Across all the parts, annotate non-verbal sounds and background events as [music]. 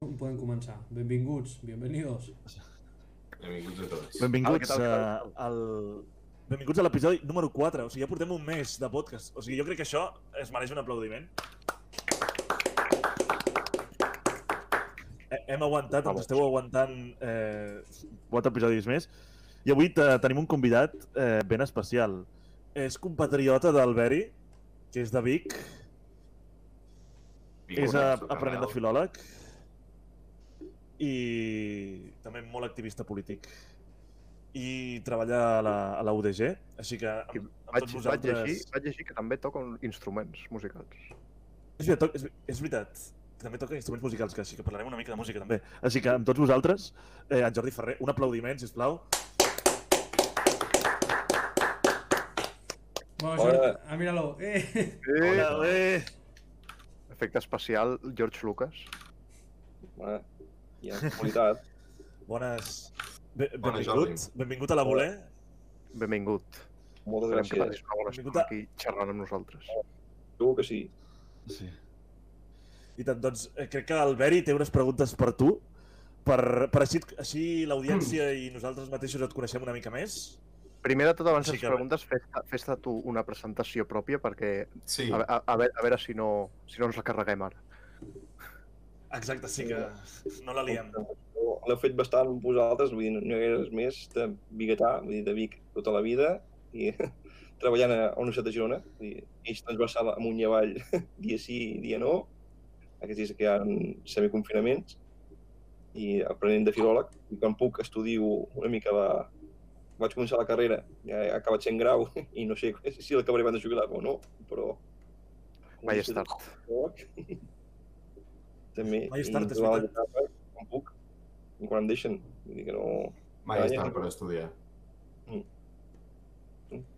Podem començar. Benvinguts, bienvenidos. Benvinguts a tots. Benvinguts, a, al... Benvinguts a l'episodi número 4. O sigui, ja portem un mes de podcast. O sigui, jo crec que això es mereix un aplaudiment. Eh, Hem aguantat, ens esteu aguantant eh, 4 episodis més. I avui te- tenim un convidat eh, ben especial. És compatriota d'Alberi, que és de Vic, és a, aprenent de filòleg i també molt activista polític i treballa a la, a la UDG, així que amb, amb Vaig, tots vaig, vosaltres... llegir, vaig llegir que també toquen instruments musicals. És veritat, és, és veritat. També toca instruments musicals, que així que parlarem una mica de música també. Així que amb tots vosaltres, eh, en Jordi Ferrer, un aplaudiment, si plau. Bueno, Hola. Jordi, ah, míralo. Eh. Eh, Hola, eh. Efecte especial, George Lucas. Home, hi ha qualitat. Bones... Be Bona, benvingut, benvingut a la Voler. Benvingut. Moltes Esperem que gràcies. passis una bona Benvingut estona a- aquí xerrant amb nosaltres. Segur que sí. Sí. I tant, doncs, eh, crec que Alberi té unes preguntes per tu, per, per així, així l'audiència i nosaltres mateixos et coneixem una mica més. Primer de tot, abans de Sí les que- preguntes, fes-te fes tu una presentació pròpia perquè Sí, a, a, a, veure, a veure si no, si no ens la carreguem ara. Exacte, sí que no la liem. l'heu fet bastant amb vosaltres, vull dir, no hi res més de biguetà, vull dir, de Vic tota la vida, i [laughs] treballant a la Universitat de Girona, vull dir, eix transversal amunt i avall, [laughs] dia sí, dia no, aquests dies que hi ha semiconfinaments, i aprenent de filòleg, i quan puc estudio una mica la... Vaig començar la carrera, ja he acabat sent grau, [laughs] i no sé si l'acabaré abans de jubilar o no, però... Mai és tard. També, Mai és tard, és veritat. quan puc, i quan em deixen. Vull dir que no... Mai és tard per estudiar.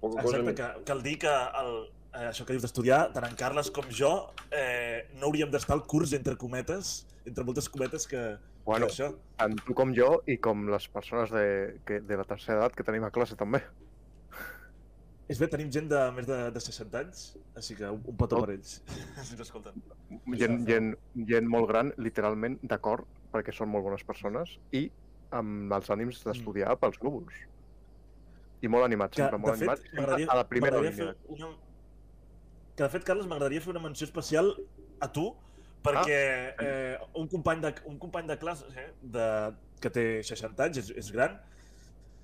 Poca cosa Exacte, més. que cal dir que el, eh, això que dius d'estudiar, tant en Carles com jo, eh, no hauríem d'estar al curs entre cometes, entre moltes cometes que, Bueno, que això. tant tu com jo i com les persones de, que, de la tercera edat que tenim a classe també. És bé, tenim gent de més de, de 60 anys, així que un, petó Tot. per ells, si [laughs] ens escolten. Gent, gent, gent molt gran, literalment, d'acord, perquè són molt bones persones, i amb els ànims d'estudiar pels núvols. I molt animats, Que, sempre molt fet, animats, sempre a la primera línia. una... Que, de fet, Carles, m'agradaria fer una menció especial a tu, perquè Ah. eh, un, company de, un company de classe eh, de, que té 60 anys, és, és gran,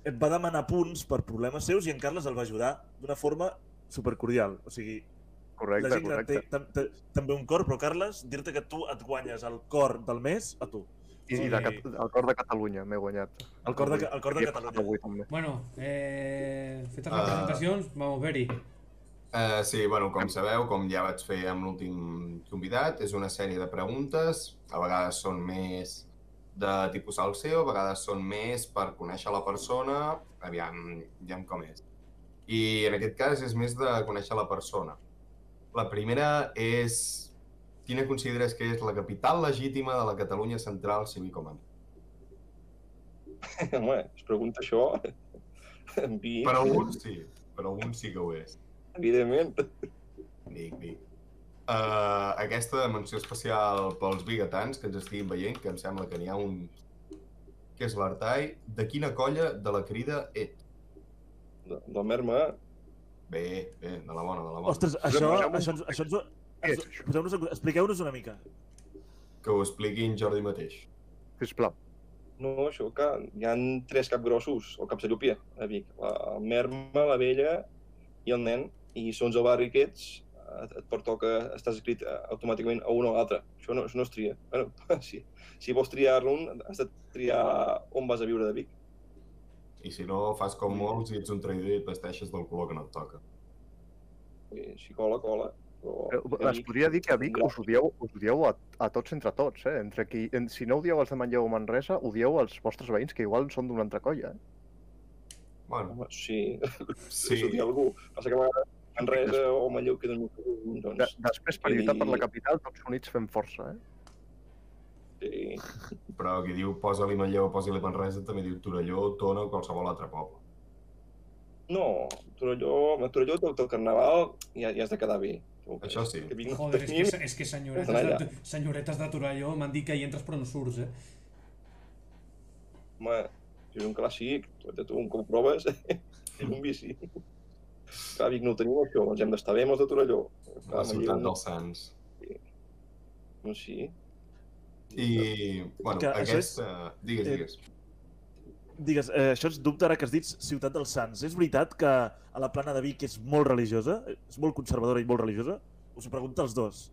et va demanar punts per problemes seus i en Carles el va ajudar d'una forma supercordial. O sigui, la Correcte, gent gran té correcte. tam, té, també un cor, però Carles, dir-te que tu et guanyes el cor del mes a tu. I, i de, el cor de Catalunya m'he guanyat. El cor de, el cor de Catalunya. Avui, també. Bueno, eh, fetes les Ah. presentacions, vamos, Beri. Uh, sí, bueno, com sabeu, com ja vaig fer amb l'últim convidat, és una sèrie de preguntes, a vegades són més de tipus salseo, a vegades són més per conèixer la persona, aviam, aviam com és. I en aquest cas és més de conèixer la persona. La primera és quina consideres que és la capital legítima de la Catalunya central civicomana? Home, es pregunta això. Per alguns sí, per alguns sí que ho és. evidentment. Vic, Vic. Uh, aquesta menció especial pels biguetans que ens estiguin veient, que em sembla que n'hi ha un que és l'Artai. De quina colla de la crida ets? De- Del Merma, Bé, bé, de la bona, de la bona. Ostres, això, posem un- això, ens- això, ens- ens- això? expliqueu-nos una mica. Que ho expliqui en Jordi mateix. Sisplau. no, això que hi ha tres capgrossos, el cap Llupia, a Vic. La el Merma, la Vella i el nen. I segons el barri que ets, et, et pertoca, estàs escrit eh, automàticament a un o a l'altre. Això no, això no es tria. Bueno, [laughs] si, si vols triar-lo, has de triar on vas a viure de Vic. I si no, fas com molts i ets un traïdor i et vesteixes del color que no et toca. Si cola, cola. Però, Es Vic- podria dir que a Vic us odieu, us odieu a, a tots entre tots, eh? Entre qui, en, si no odieu els de Manlleu o Manresa, odieu els vostres veïns, que igual són d'una altra colla, eh? Bueno, Home, sí, sí, sí. dir algú. Passa que a vegades Manresa o Manlleu queden molt lluny, De, doncs, després, per lluitar per la capital, tots units fem força, eh? sí. però qui diu posa-li Manlleu o posa-li Manresa també diu Torelló, Tona o qualsevol altre poble. No, Torelló, a Torelló tot el carnaval ja, ja has de quedar bé. Això sí. Que vinc Joder, és que, és que senyoretes, de, senyoretes de Torelló m'han dit que hi entres però no surts, eh? home, si és un clàssic, tu, tu un cop proves, [laughs] és un bici. Clar, a Vic no ho tenim això, ens hem d'estar bé amb els de Torelló. La ciutat dels Sants. No, sí. I, bueno, Que això és- aquesta... Digues, eh, digues. Digues, eh, això és dubte ara que has dit Ciutat dels Sants. És veritat que a la plana de Vic és molt religiosa? És molt conservadora i molt religiosa? Us ho pregunto als dos.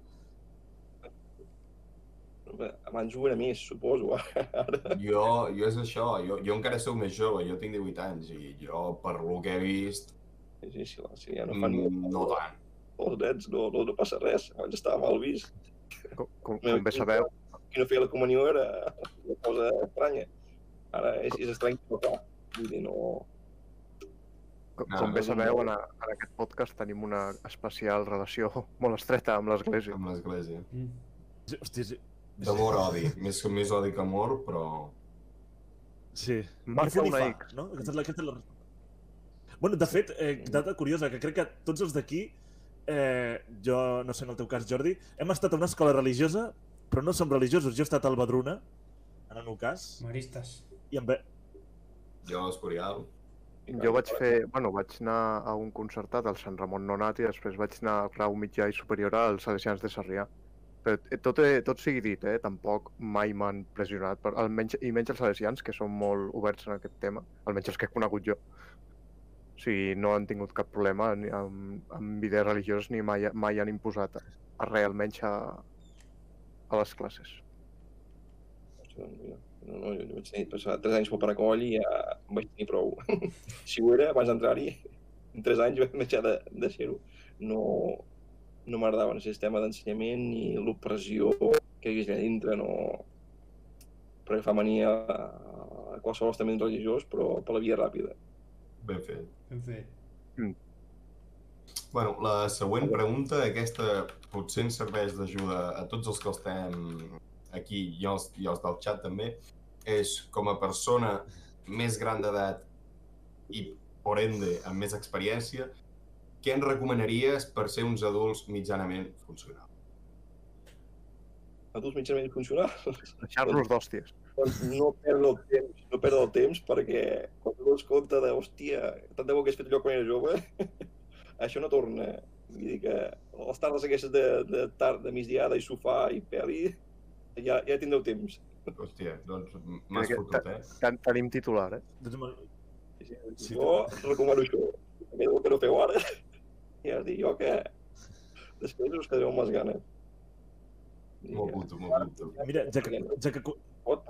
Abans ho era més, suposo. [laughs] Ara, Jo, jo és això, jo, jo encara sóc més jove, jo tinc 18 anys i jo, per lo que he vist, sí, ja no fan mm, no tant. els nens, no, no, no passa res. Abans estava mal vist. Com, com, com bé sabeu, Qui no feia la comunió era una cosa estranya. Ara és, és estrany que no fa. Vull dir, no... com, No, com bé sabeu, en, a- en aquest podcast tenim una especial relació [laughs] molt estreta amb l'Església. Amb l'església. Mm. Sí, Hòstia, sí. D'amor-odi. Més, més odi que amor, però... sí. Marca una X. No? Aquesta és la, aquesta és la resposta. Bueno, de fet, eh, data curiosa, que crec que tots els d'aquí, eh, jo no sé en el teu cas, Jordi, hem estat a una escola religiosa, però no som religiosos. Jo he estat al Badruna, en el meu cas, Maristes. i ve... Jo, Escorial. Jo vaig fer, bueno, vaig anar a un concertat al Sant Ramon Nonat i després vaig anar al grau mitjà i superior als Salesians de Sarrià. Però eh, tot, eh, tot sigui dit, eh, tampoc mai m'han pressionat, per, almenys, i menys els salesians, que són molt oberts en aquest tema, almenys els que he conegut jo. O sigui, no han tingut cap problema ni amb, amb idees religioses ni mai, mai han imposat res, almenys a, a les classes. No, no, jo, jo vaig tenir passar 3 anys pel paracoll i ja em vaig tenir prou. [laughs] si ho era, abans d'entrar-hi, en 3 anys vaig deixar de, de ser-ho. No, no m'agradava el sistema d'ensenyament ni l'opressió que hi hagués allà dintre, no... perquè fa mania a, a qualsevol estament religiós, però per la via ràpida. Ben fet. Ben fet. Bueno, la següent pregunta, aquesta potser ens serveix d'ajuda a tots els que estem aquí i els, i els del xat també, és com a persona més gran d'edat i, por ende, amb més experiència, què ens recomanaries per ser uns adults mitjanament funcionals? Adults mitjanament funcionals, Deixar-los d'hòsties. Doncs no perdre el temps, no perdre el temps perquè quan tu dones compte de, hòstia, tant de bo que hagués fet allò quan era jove, [laughs] això no torna. Vull dir que les tardes aquestes de, de, tard, de migdiada i sofà i pel·li, ja, ja tindreu temps. Hòstia, doncs m'has fotut, eh? Ten, tenim titular, eh? Doncs, me- Sí, sí. Sí, jo recomano això. Més del que no feu ara, [laughs] ja us dic jo que després us quedareu amb les ganes. M'ho apunto, m'ho apunto. mira, ja que, ja que, pot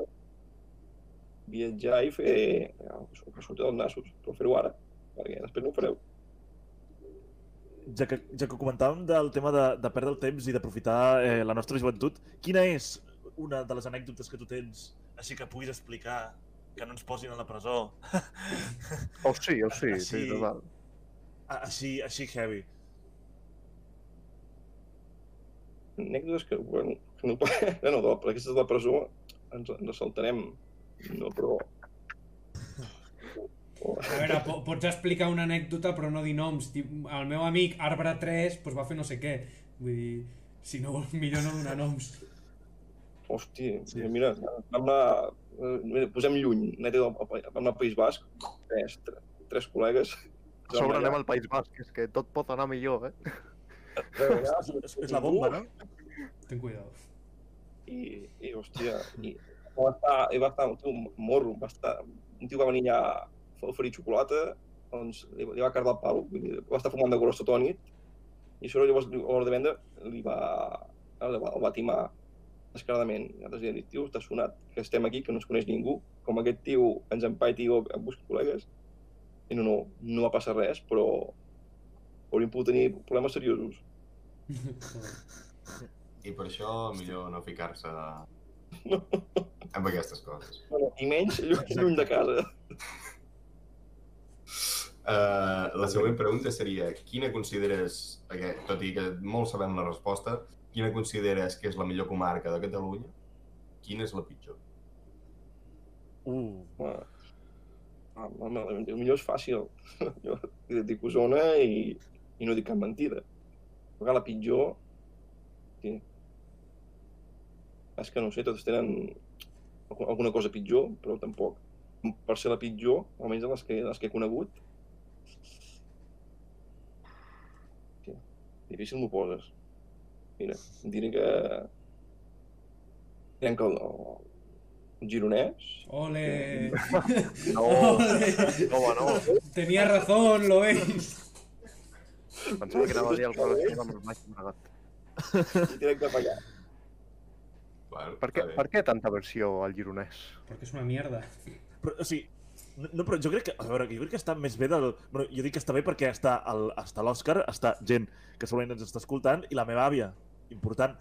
viatjar i fer ja, el que surti dels nassos, però fer-ho ara, perquè després no ho fareu. ja que, ja que comentàvem del tema de, de perdre el temps i d'aprofitar eh, la nostra joventut, quina és una de les anècdotes que tu tens així que puguis explicar que no ens posin a la presó? Oh sí, oh sí, sí, Sí. total. Així, així heavy. Anècdotes que, bueno, que no, [laughs] no, de- per aquestes de la presó ens, ens saltarem, no, però... A veure, po pots explicar una anècdota però no dir noms. Tip, el meu amic Arbre 3 pues, va fer no sé què. Vull dir, si no, millor no donar noms. Hòstia, Sí. mira, vam anar, eh, mira, posem lluny, net del, vam anar al País Basc, tres, tres, tres col·legues. A sobre anem al País Basc, és que tot pot anar millor, eh? És la bomba, no? Ten cuidado. I, i hòstia, i va estar, i va estar un tio morro, va estar, un tio va venir allà a oferir xocolata, doncs li, li va cardar el pal, vull dir, va estar fumant de gros tota la nit, i això llavors a l'hora de vendre li va, el va, el va timar descaradament. I nosaltres li hem dit, tio, t'ha sonat que estem aquí, que no ens coneix ningú, com aquest tio ens empaiti o em busqui col·legues. I no, no, no va passar res, però hauríem pogut tenir problemes seriosos. I per això millor no ficar-se [laughs] amb aquestes coses. Bueno, I menys lluny, lluny de casa. Uh, [laughs] la següent pregunta seria, quina consideres, perquè, tot i que molt sabem la resposta, quina consideres que és la millor comarca de Catalunya? Quina és la pitjor? Uh, Home, home, el millor és fàcil. [laughs] Jo dic Osona i, i no dic cap mentida. vegades la pitjor... Sí. És que no ho sé, totes tenen algu- alguna cosa pitjor, però tampoc. Per ser la pitjor, almenys de les que, les que he conegut, sí. difícil m'ho poses. Mira, diré que... Direm que el, el gironès, Ole. No, Ole. [laughs] no, no. Tenía razón, lo veis. Pensava que anava a dir el relació amb el Baix Llobregat. i direm cap allà. Bueno, Per què, per què tanta versió al gironès? Porque es una mierda. Però, o sigui, no, però jo crec que, a veure, jo crec que està més bé del... Bueno, jo dic que està bé perquè està el, està l'Òscar, està gent que segurament ens està escoltant, i la meva àvia, important,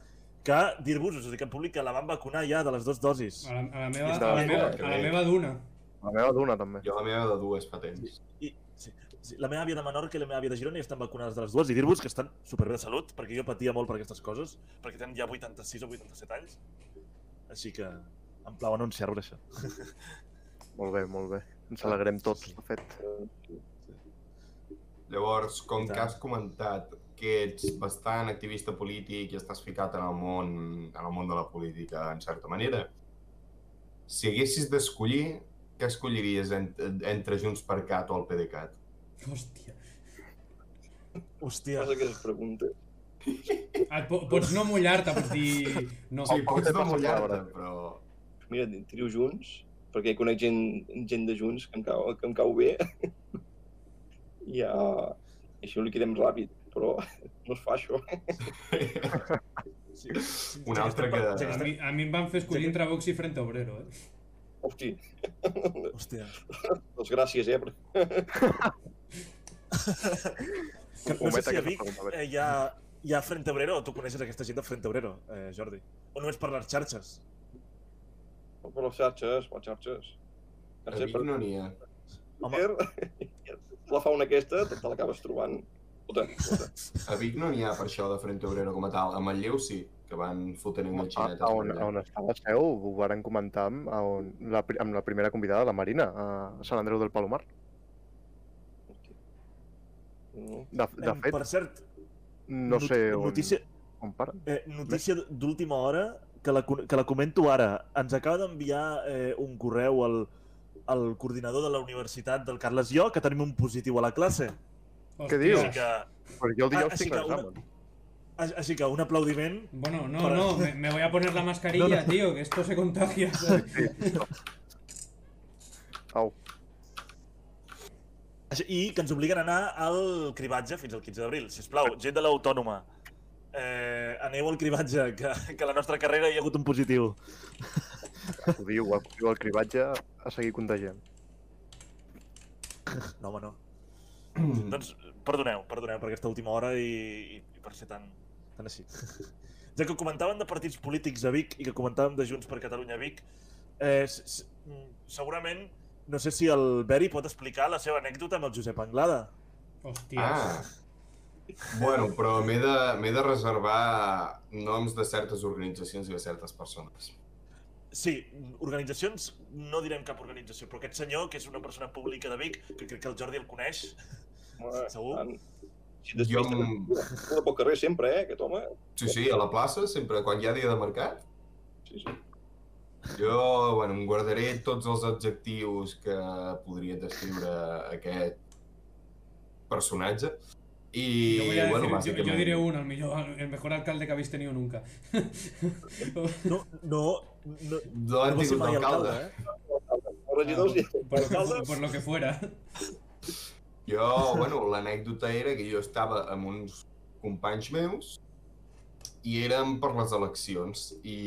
que dir-vos, us ho dic en públic, que la van vacunar ja de les dues dosis. A la, a la meva, a la bé, meva, que a la meva d'una. La meva també. Jo la meva de dues fa temps. I, sí, la meva àvia de Menorca i la meva àvia de Girona ja estan vacunades de les dues, i dir-vos que estan superbé de salut, perquè jo patia molt per aquestes coses, perquè tenen ja 86 o 87 anys. Així que em plau anunciar-vos [laughs] això. Molt bé, molt bé. Ens alegrem tots, de fet. Llavors, com que has comentat que ets bastant activista polític i estàs ficat en el món, en el món de la política, en certa manera, si haguessis d'escollir, què escolliries en, entre Junts per Cat o el PDeCAT? Hòstia. Hòstia, Fas aquestes preguntes. Et po pots no mullar-te, pots dir... No. Sí, pots no passa mullar-te, però... Mira, trio junts, perquè conec gent, gent de junts que em cau, que em cau bé. I ja... I això ho liquidem ràpid, però no es fa això. sí, sí, Un altre que- A mi, a mi em van fer escollir entre Vox i Frente Obrero, eh? Hosti, Hòstia. doncs gràcies, eh? no sé si a Vic eh, hi, ha, hi ha Frente Obrero o tu coneixes aquesta gent de Frente Obrero, eh, Jordi? O només per les xarxes? Per les xarxes, per les xarxes. A Per no n'hi ha. Home. [laughs] La fauna aquesta, te te l'acabes trobant. Tota, tota. A Vic no n'hi ha per això de Frente Obrero com a tal. A Manlleu sí, que van fotent unes A, xinetes. a, per on, on està la seu, ho varen comentar amb, a on, la, amb la primera convidada, la Marina, a Sant Andreu del Palomar. No. De, de Em, fet, Per cert, no sé on, notícia, on para. eh, notícia d'última hora, que la, que la comento ara. Ens acaba d'enviar eh, un correu al, al coordinador de la Universitat del Carles Jo, que tenim un positiu a la classe. Què dius? Que, Però jo el dijous així tinc que una- així que un aplaudiment. Bueno, no, Para- no, me, me voy a poner la mascarilla, No, no. tío, que esto se contagia. Au, Així- I que ens obliguen a anar al cribatge fins al 15 d'abril. Si us plau, gent de l'Autònoma, eh, aneu al cribatge, que, que a la nostra carrera hi ha hagut un positiu. acudiu, acudiu al cribatge a seguir contagiant. No, home, no. doncs, perdoneu, perdoneu per aquesta última hora i, i per ser tan, tan així. Ja que comentaven de partits polítics a Vic i que comentàvem de Junts per Catalunya a Vic, eh, mm, segurament, no sé si el Beri pot explicar la seva anècdota amb el Josep Anglada. Hostias. Ah. Bueno, però m'he de, de reservar noms de certes organitzacions i de certes persones. Sí, organitzacions, no direm cap organització, però aquest senyor, que és una persona pública de Vic, que crec que el Jordi el coneix, Segur? tant. Jo de pel carrer sempre, eh, aquest home. Sí, sí, a la plaça, sempre, quan hi ha dia de mercat, Sí, sí. jo, bueno, em guardaré tots els adjectius que podria descriure aquest personatge. I, Yo, voy a bueno, decir- yo- bàsicament... yo diré uno, el mejor, el mejor alcalde que habéis tenido nunca. [laughs] No, no, no, no l'antic mai alcalde. alcalde, eh? Por, lo que, por lo que fuera. [laughs] Jo, bueno, l'anècdota era que jo estava amb uns companys meus i érem per les eleccions i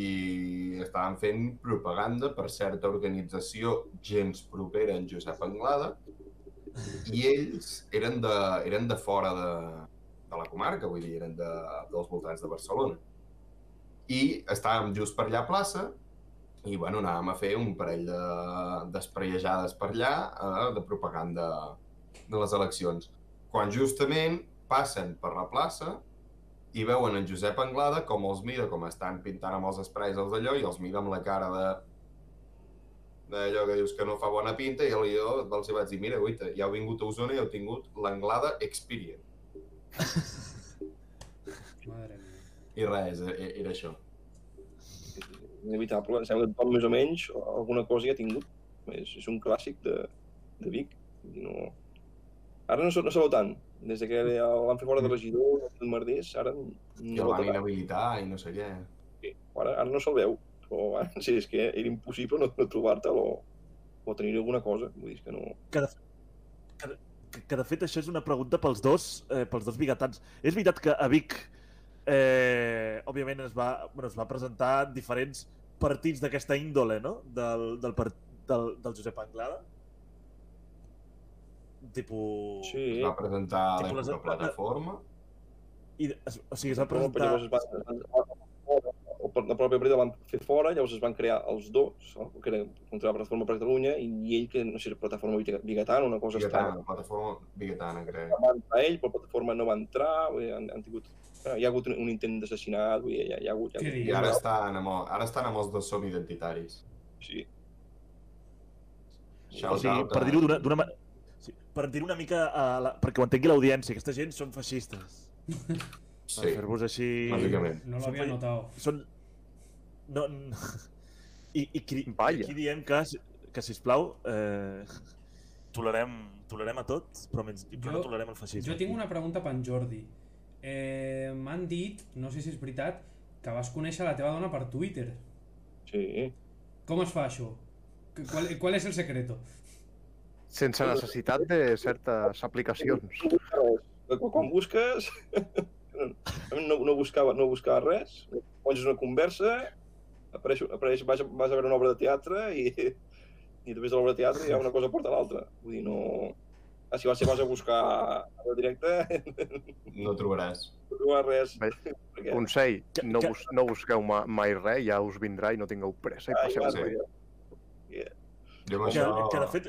estàvem fent propaganda per certa organització gens propera en Josep Anglada i ells eren de, eren de fora de, de la comarca, vull dir, eren de, dels voltants de Barcelona. I estàvem just per allà a plaça i, bueno, anàvem a fer un parell de d'espraiejades per allà eh, de propaganda de les eleccions. Quan justament passen per la plaça i veuen en Josep Anglada com els mira, com estan pintant amb els esprais els d'allò, i els mira amb la cara de d'allò que dius que no fa bona pinta, i jo els vaig dir, mira, guaita, ja heu vingut a Osona i heu tingut l'Anglada Experience. [laughs] Madre mía. I res, e- era això. Inevitable. Em sembla que tothom més o menys alguna cosa ja ha tingut. És, és un clàssic de, de Vic. No... Ara no, se- no se veu tant. Des de que l'han fet fora de regidor, el Mardés, ara no I el vota van inhabilitar i no sé què. Sí, Ara, ara no se'l veu. Però ara, [laughs] sí, és que era impossible no, no trobar-te'l o, o tenir alguna cosa. Vull dir que no... Que de, que, que de fet això és una pregunta pels dos, eh, pels dos bigatans. És veritat que a Vic, eh, òbviament, es va, bueno, es va presentar en diferents partits d'aquesta índole, no? Del, del, del, del Josep Anglada. Tipus... Sí, Es va presentar a Tipo les- l'època plataforma. I, es, o sigui, es va Però presentar... llavors es o per la pròpia Breda van fer fora, llavors es van crear els dos, el que era contra la Plataforma per Catalunya, i ell, que no sé si era Plataforma Bigatana, una cosa Bigatana, estranya. plataforma bigatana, crec. Va entrar ell, però la plataforma no va entrar, vull dir, han, han tingut... Hi ha hagut un, un intent d'assassinat, vull dir, hi ha, hi ha hagut... Hi ha Què hagut I ara estan amb, ara estan amb els dos som identitaris. Sí, O Shout sigui, out per dir-ho d'una... per dir una mica, a la, perquè ho entengui l'audiència, aquesta gent són feixistes. Per Sí, fer-vos així... bàsicament. No fe- notado. Són... No, no... [laughs] I, i qui, Vaya. aquí diem que, que sisplau, eh, tolerem, tolerem a tot, però, menys, però no Jo- tolerem el feixisme. Jo tinc una pregunta per en Jordi. Eh, M'han dit, no sé si és veritat, que vas conèixer la teva dona per Twitter. sí. Com es fa això? Qual, qual és el secreto? Sense necessitat de certes aplicacions. Quan- busques... [laughs] No, no, buscava, no buscava res. Poses una conversa, apareix, apareix, vas, a, vas a veure una obra de teatre i, i després de l'obra de teatre hi ha una cosa porta l'altra. Vull dir, no... Ah, si vas, si vas a buscar a la directe, [laughs] No trobaràs. no trobaràs res. Bé, [laughs] Perquè... Consell, no, bus no busqueu ma mai res, ja us vindrà i no tingueu pressa i passeu va, sí. bé. Jo Que, això... que, de fet,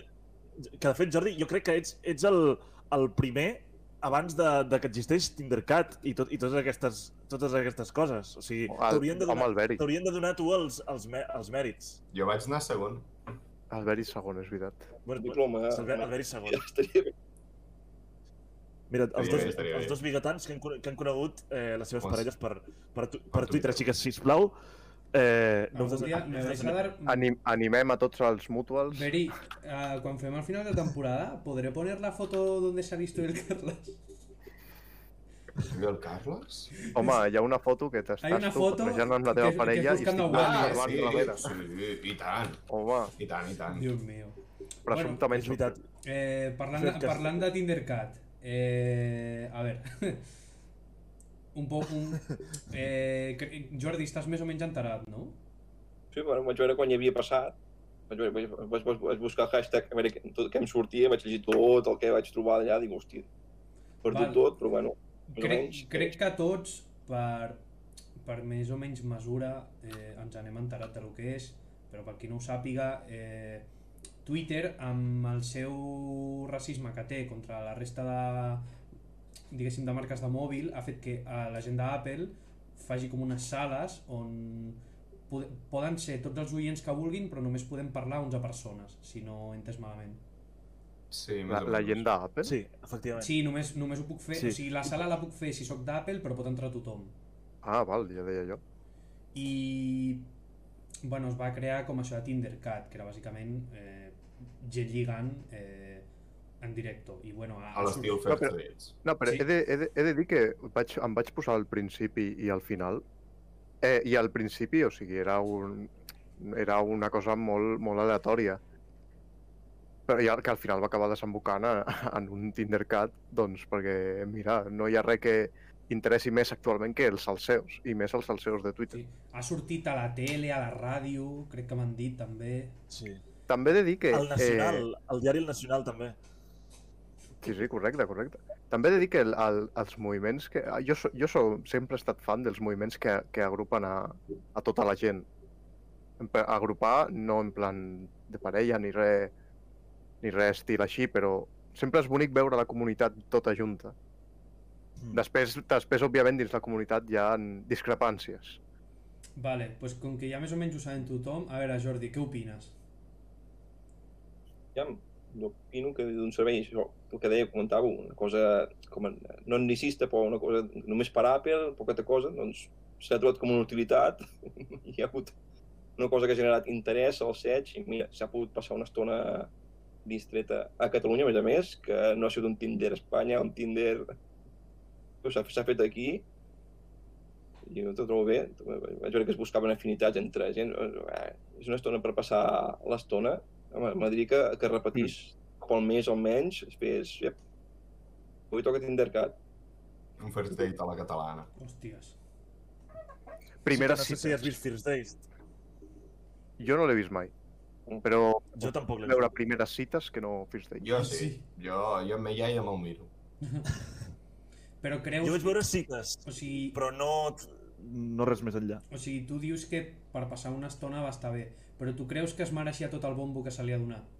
que de fet, Jordi, jo crec que ets, ets el, el primer abans de, de que existeix Tindercat i, tot, i totes, aquestes, totes aquestes coses. O sigui, El, t'haurien de, donar, de donar tu els, els, me, els mèrits. Jo vaig anar segon. Alberi segon, és veritat. Bueno, Diploma. és el, el Beri segon. Ja estaria bé. Mira, els Estaria dos, bé, estaria els bé. dos bigatans que han, que han conegut eh, les seves parelles per, per, tu- per per Twitter, Twitter. així que, sisplau, eh, no us dia me vais a dar... Anim animem a tots els mutuals. Beri, eh, quan fem al final de temporada, ¿podré poner la foto donde se ha visto el Carlos? I el Carles? Home, hi ha una foto que t'estàs Hay una tu foto fotejant amb la que- teva que parella i buscando estic Ah, Wally, davant sí, sí, i tant, Home, i tant, i tant. Dios mío. presumptament És veritat. Eh, parlant, de, que- parlant de Tindercat, eh, a veure, un poc, un, [laughs] eh, que- Jordi, estàs més o menys enterat, no? Sí, bueno, vaig veure quan hi havia passat. Vaig, veure, vaig, vaig, vaig, buscar el hashtag, a veure tot, què em sortia, vaig llegir tot el que vaig trobar allà, dic, hòstia, perdut tot, però bueno, Crec, menys. crec que tots, per, per més o menys mesura, eh, ens anem enterat de lo que és, però per qui no ho sàpiga, eh, Twitter, amb el seu racisme que té contra la resta de, diguéssim, de marques de mòbil, ha fet que a la gent d'Apple faci com unes sales on pode- poden ser tots els oients que vulguin, però només podem parlar 11 persones, si no he entès malament. Sí, més la, la gent d'Apple? Sí, efectivament. Sí, només, només ho puc fer, Sí. o sigui, la sala la puc fer si sóc d'Apple, però pot entrar tothom. Ah, val, ja deia jo. i bueno, es va crear com això de Tindercat, que era bàsicament eh, gent lligant eh, en directo. I bueno, A l'estil surt- First però- Dates. No, però Sí. he, de, he, de, he de dir que vaig, em vaig posar al principi i al final. Eh, I al principi, o sigui, era, un, era una cosa molt, molt aleatòria. Però ja que al final va acabar desembocant a, [laughs] en un Tindercat, doncs perquè, mira, no hi ha res que interessi més actualment que els salseus, i més els salseus de Twitter. Sí. Ha sortit a la tele, a la ràdio, crec que m'han dit també. sí. També he de dir que... El Nacional, el diari El Nacional també. Sí, sí, correcte, correcte. També he de dir que el, el, els moviments que... Jo, so, jo so, sempre he estat fan dels moviments que, que agrupen a, a tota la gent. Agrupar, no en plan de parella ni res ni res estil així, però sempre és bonic veure la comunitat tota junta. Mm. Després, després òbviament, dins la comunitat hi ha discrepàncies. Vale, pues com que ja més o menys ho sabem tothom, a veure, Jordi, què opines? Ja, jo opino que d'un servei, això, el que deia, comentava, una cosa com a, no annicista, però una cosa només per Apple, poqueta cosa, doncs s'ha trobat com una utilitat, [laughs] hi ha hagut una cosa que ha generat interès al seig i mira, s'ha pogut passar una estona distreta a Catalunya, a més a més, que no ha sigut un Tinder a Espanya, un Tinder s'ha fet aquí. I jo t'ho trobo bé, vaig veure que es buscaven afinitats entre gent, eh, és una estona per passar l'estona, Home, m'agradaria que, que repetís pel mes almenys, després, ep, avui toca Tindercat. Un first date a la catalana. Hòsties. Primera no sé si has vist First Days. Jo no l'he vist mai, però Jo tampoc l'he veure vist. primeres cites que no First Date. Jo sí. Sí. Jo, jo amb ella ja me'l miro. [laughs] Però creus... Jo vaig veure cites, O sigui, però no, no res més enllà. o sigui, tu dius que per passar una estona va estar bé, però tu creus que es mereixia tot el bombo que se li ha donat?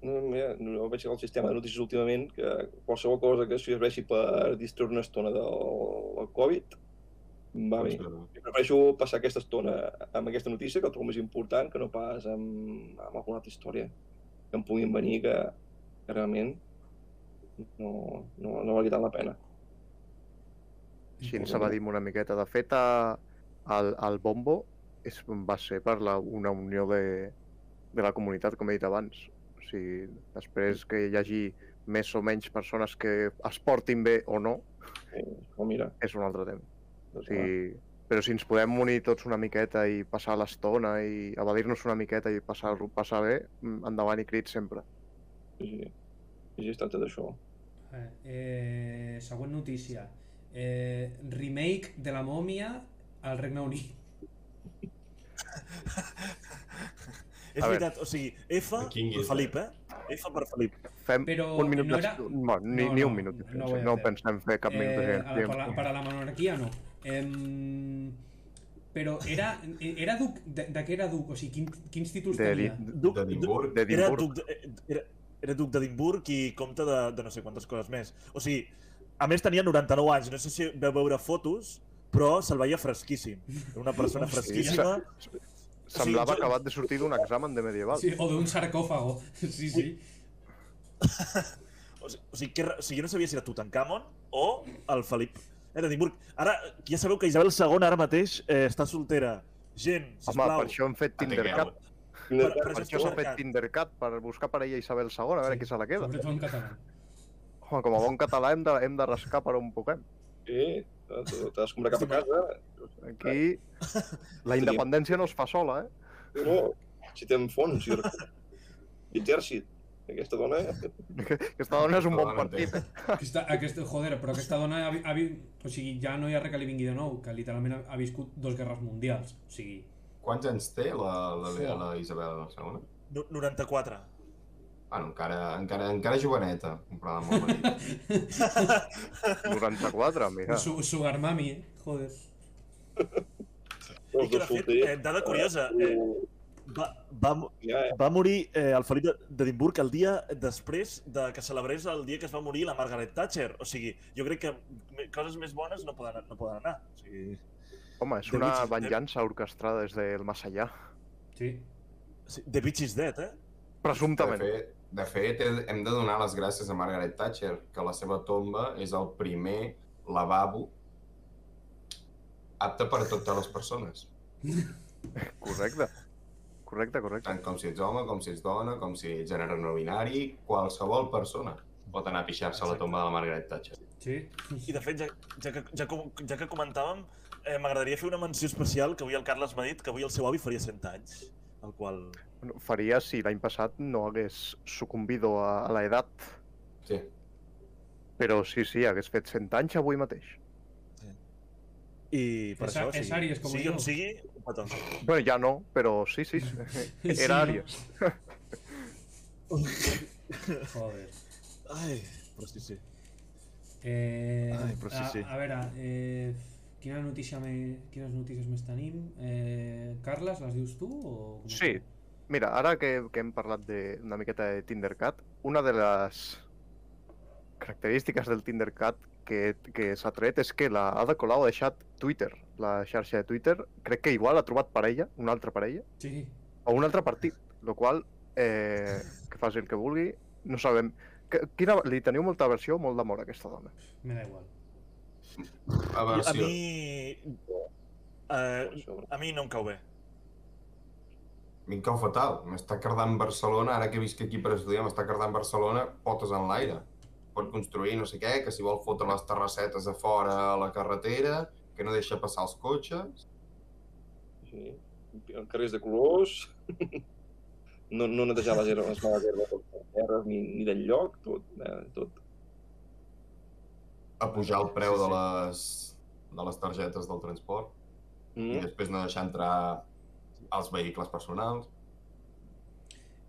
No, mira, no veig el sistema de notícies últimament que qualsevol cosa que serveixi per distreure una estona del, del Covid va bé. Jo prefereixo passar aquesta estona amb aquesta notícia, que el trobo més important, que no pas amb, amb alguna altra història que em puguin venir que, que realment no, no, no valgui tant la pena. Així ens va dir una miqueta. De fet, a, el, el Bombo és, va ser per la, una unió de, de la comunitat, com he dit abans. O sigui, després que hi hagi més o menys persones que es portin bé o no, Eh, o mira, és un altre tema. O doncs, sigui, però si ens podem unir tots una miqueta i passar l'estona i evadir-nos una miqueta i passar, passar bé, mm, endavant i crits sempre. sí, sí, sí, es tracta d'això. Eh, eh, següent notícia. Eh, remake de la mòmia al Regne Unit. [laughs] És A veritat, o sigui, F per Felip, eh? F per Felip. Fem Però un minut no de... era- ni, No, ni no, un minut. no de a No, hacer. pensem fer cap minut de Eh, silenci. a la, para, para la monarquia no. Em, però era, era duc, de, de què era duc? O sigui, quin, quins títols De, tenia? de, Duc, D'Edimburg. de era duc, de, era, era duc d'Edimburg i compte de, de no sé quantes coses més. O sigui, a més tenia 99 anys, no sé si veu veure fotos, però se'l veia fresquíssim. Era una persona Hòstia. fresquíssima. Semblava jo- acabat de sortir d'un examen de medieval. Sí, o d'un sarcòfago. Sí, sí. O sigui, que, o sigui, jo no sabia si era Tutankamon o el Felip. Era d'Edimburg. Ara, ja sabeu que Isabel II ara mateix eh, està soltera. Gent, Home, sisplau. per això hem fet Tindercat. Per- per Per això s'ha Tindercat. fet Tindercat, per buscar parella Isabel II, a veure Sí, qui se la queda. Sobretot en català. Home, com a bon català hem de, hem de rascar per on puguem. T'has comprat cap a casa. Aquí [laughs] la independència no es fa sola, eh? No, si té fons i exèrcit. Aquesta dona... Aquesta dona és un bon partit. Aquesta, aquesta, joder, però aquesta dona ha, ha, o sigui, ja no hi ha res que li vingui de nou, que literalment ha, ha viscut dos guerres mundials. O sigui, Quants anys té la, la, la, la Isabel II? No- 94. Bueno, encara, encara, encara joveneta, comparada amb el marit. 94, mira. su, sugar mami, eh? Joder. I que, de fet, eh, dada curiosa, eh, va, va, Ja, va morir eh, el Felip de- d'Edimburg el dia després de que celebrés el dia que es va morir la Margaret Thatcher. O sigui, jo crec que coses més bones no poden, no poden anar. O sigui, Home, és The una Dead. venjança orquestrada des del más allà. Sí. sí, The Bitch is Dead, eh? De Presumptament. fet, de fet, he- hem de donar les gràcies a Margaret Thatcher, que la seva tomba és el primer lavabo apte per a totes les persones. [laughs] Correcte. Correcte, correcte. Tant com si ets home, com si ets dona, com si ets gènere no binari, qualsevol persona pot anar a pixar-se a la tomba de la Margaret Thatcher. Sí. I de fet, ja, ja, que, ja, com- ja que comentàvem, eh, m'agradaria fer una menció especial que avui el Carles m'ha dit que avui el seu avi faria 100 anys. El qual... Bueno, Faria si l'any passat no hagués sucumbido a, a l'edat. Sí. Però sí, sí, hagués fet 100 anys avui mateix. I per És això, a- sigui, és Àries, com sigui jo. on sigui, un. Bueno, ja no, però sí, sí. Sí, [laughs] Era no? Àries. [laughs] Joder. Ai, però sí, sí. Eh, Ai, però sí, a, sí. a veure, eh, quina notícia me, quines notícies més tenim? Eh, Carles, les dius tu? O com Sí. Mira, ara que, que hem parlat de, una miqueta de Tindercat, una de les característiques del Tindercat que, que s'ha tret és que la Ada Colau ha deixat Twitter, la xarxa de Twitter. Crec que igual ha trobat parella, una altra parella, Sí. o un altre partit, el qual eh, que faci el que vulgui. No sabem... Que, quina, li teniu molta aversió o molt d'amor a aquesta dona? Me da igual. A Aversió. mi... Eh, a mi no em cau bé. Mi em cau fatal. M'està cardant Barcelona, ara que visc aquí per estudiar, m'està cardant Barcelona potes en l'aire. Pot construir no sé què, que si vol fotre les terrassetes a fora a la carretera, que no deixa passar els cotxes. Sí. Carrers de colors, [laughs] no, no netejar les herbes, les males herbes, les terres, ni, ni del lloc, tot, eh, tot. A pujar el preu de les, de les targetes del transport i Mm. després no deixar entrar els vehicles personals.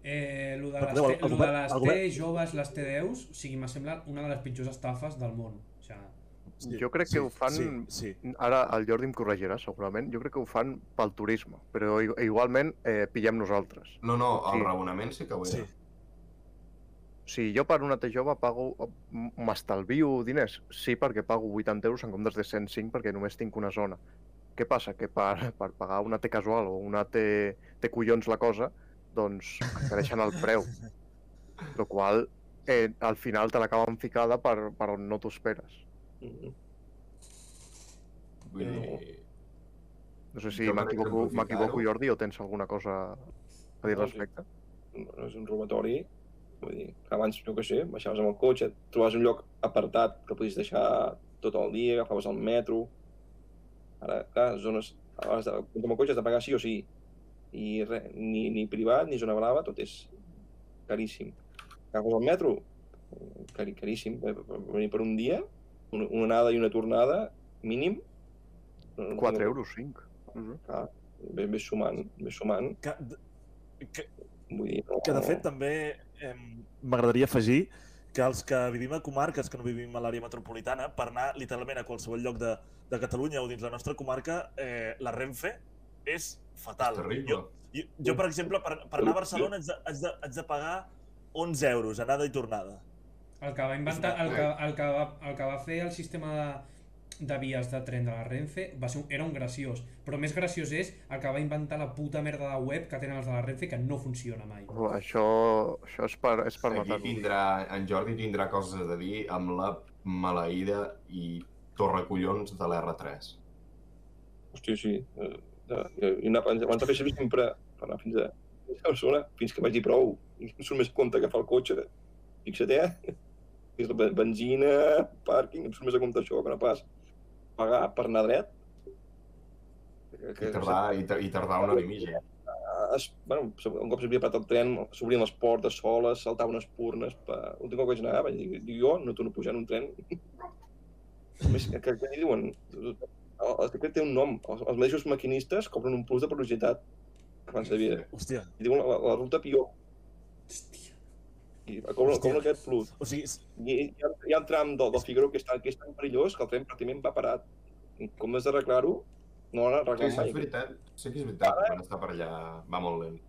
Eh, lo de les, el- el de les el T joves, les T10, o sigui, m'ha semblat una de les pitjors estafes del món. O sigui, Sí, Jo crec que ho fan- Sí, sí. Ara el Jordi em corregirà, segurament. Jo crec que ho fan pel turisme, però igualment eh, pillem nosaltres. No, no, el Sí. raonament sí que ho era. sí. Si jo per una T jove pago, m'estalvio diners, sí, perquè pago 80 euros en comptes de 105 perquè només tinc una zona. Què passa? Que per, [laughs] per pagar una T casual o una T, T collons la cosa, doncs encareixen el preu. [laughs] Lo qual eh, al final te l'acaben ficada per, per on no t'ho esperes. Mm. Vull No. dir, No sé si m'equivoco, Jordi, o tens alguna cosa a dir al No, respecte? no és un robatori. Vull dir, que abans, jo què sé, baixaves amb el cotxe, trobaves un lloc apartat que podies deixar tot el dia, agafaves el metro... Ara, clar, zones... Abans de, amb el cotxe has de pagar sí o sí. I res, ni, ni privat, ni zona brava, tot és caríssim. Agafes el metro, cari, caríssim. Per venir per un dia, una, una anada i una tornada, mínim. No, no 4 tinc- euros, 5. No sé. Clar, ve, ve sumant, ve sumant. Que, que, Vull dir, no, que de fet també eh, m'agradaria afegir que els que vivim a comarques que no vivim a l'àrea metropolitana, per anar literalment a qualsevol lloc de, de Catalunya o dins la nostra comarca, eh, la Renfe és fatal. és terrible. Jo, jo, jo, per exemple, per, per anar a Barcelona haig de, haig, de, haig de pagar 11 euros, anada i tornada. el que va inventar, el que, el que, va, el que va fer el sistema de, de vies de tren de la Renfe va ser un, era un graciós, però més graciós és el que va inventar la puta merda de web que tenen els de la Renfe que no funciona mai. Oh, això, això és per, és per Aquí tindrà, en Jordi tindrà coses a dir amb la maleïda i torrecollons de l'R3. Hòstia, sí. Eh, de- de- I anar, abans de fer servir sempre per anar fins a, Barcelona, fins que vaig dir prou. I em surt més compte agafar el cotxe. Fixa't, eh? [laughs] És la ben- benzina, pàrquing, em surt més a compte això que no pas pagar per anar dret. Que, I tardar, i, i tardar una hora i mitja. es, bueno, un cop s'havia parat el tren, s'obrien les portes soles, saltaven espurnes. Pa... L'últim cop que vaig anar, vaig dir, dic, jo no torno a pujar en un tren. A més, que, que, que diuen, el, el secret té un nom. Els, els mateixos maquinistes cobren un plus de velocitat que abans havia. Hòstia, I diuen la, la ruta Pió. Hòstia. I cobren, Hòstia. cobren aquest plus. o sigui, s- I hi ha, hi ha un tram del, del Figaro que és, tan, que és tan perillós que el tren pràcticament va parat. Com has d'arreglar-ho, no l'han Sí, arreglat sí, mai. és veritat. Sí que és veritat, quan està per allà va molt lent.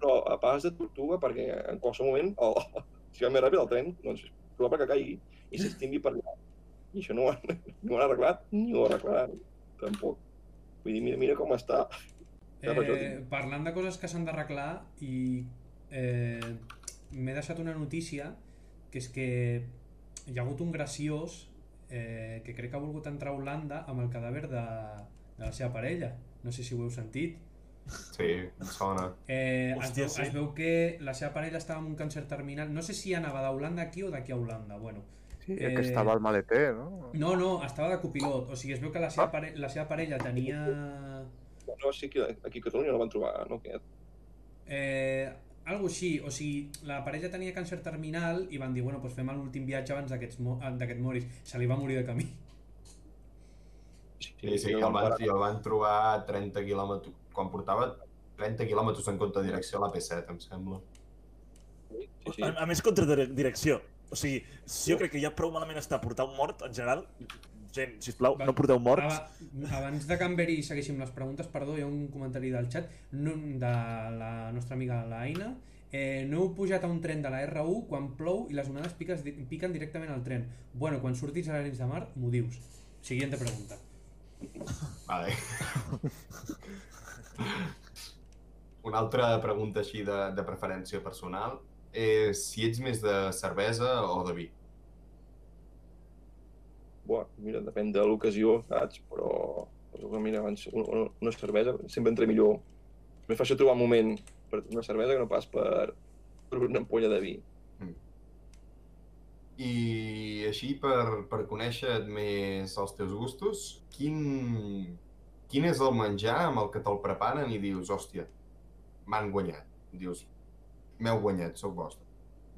però a pas de tortuga perquè en qualsevol moment, el, [laughs] si va més ràpid el tren, doncs és probable que caigui i s'estingui per allà. I això no ho, han, [laughs] no ho han arreglat ni ho arreglaran, tampoc. Vull dir, mira, mira com està. Eh, parlant de coses que s'han d'arreglar i eh, m'he deixat una notícia que és que hi ha hagut un graciós eh, que crec que ha volgut entrar a Holanda amb el cadàver de, de la seva parella no sé si ho heu sentit Sí, em sona. eh, es, Hòstia, veu, sí. es veu que la seva parella estava amb un càncer terminal no sé si anava d'Holanda aquí o d'aquí a Holanda bueno, Sí, Eh, que estava al maleter, no? no, no, estava de copilot o sigui, es veu que la seva, pare la seva parella tenia No ser aquí, aquí a Catalunya, no van trobar, no? Aquest. Eh, algo així, o sigui, la parella tenia càncer terminal i van dir, bueno, doncs fem l'últim viatge abans d'aquest mo d'aquest moris. Se li va morir de camí. Sí, sí, el van, i el van trobar a 30 quilòmetres, quan portava 30 quilòmetres en contra direcció a la P7, em sembla. Sí, sí. a, a més contra dire- direcció. O sigui, si jo crec que ja prou malament està portar un mort, en general, gent, sisplau, Va- no porteu morts. Aba- abans de que en Beri segueixin les preguntes, perdó, hi ha un comentari del xat no, de la nostra amiga l'Aina. Eh, no heu pujat a un tren de la R1 quan plou i les onades piques, piquen directament al tren. Bueno, quan surtis a l'Arenys de Mar, m'ho dius. Siguiente pregunta. Vale. Una una altra pregunta així de, de preferència personal és si ets més de cervesa o de vi. Bueno, mira, depèn de l'ocasió, saps? Però, però mira, abans una, una cervesa sempre entra millor. Més fàcil trobar un moment per una cervesa que no pas per, per una ampolla de vi. I així, per, per conèixer més els teus gustos, quin, quin és el menjar amb el que te'l preparen i dius, hòstia, m'han guanyat. Dius, m'heu guanyat, sóc vostre.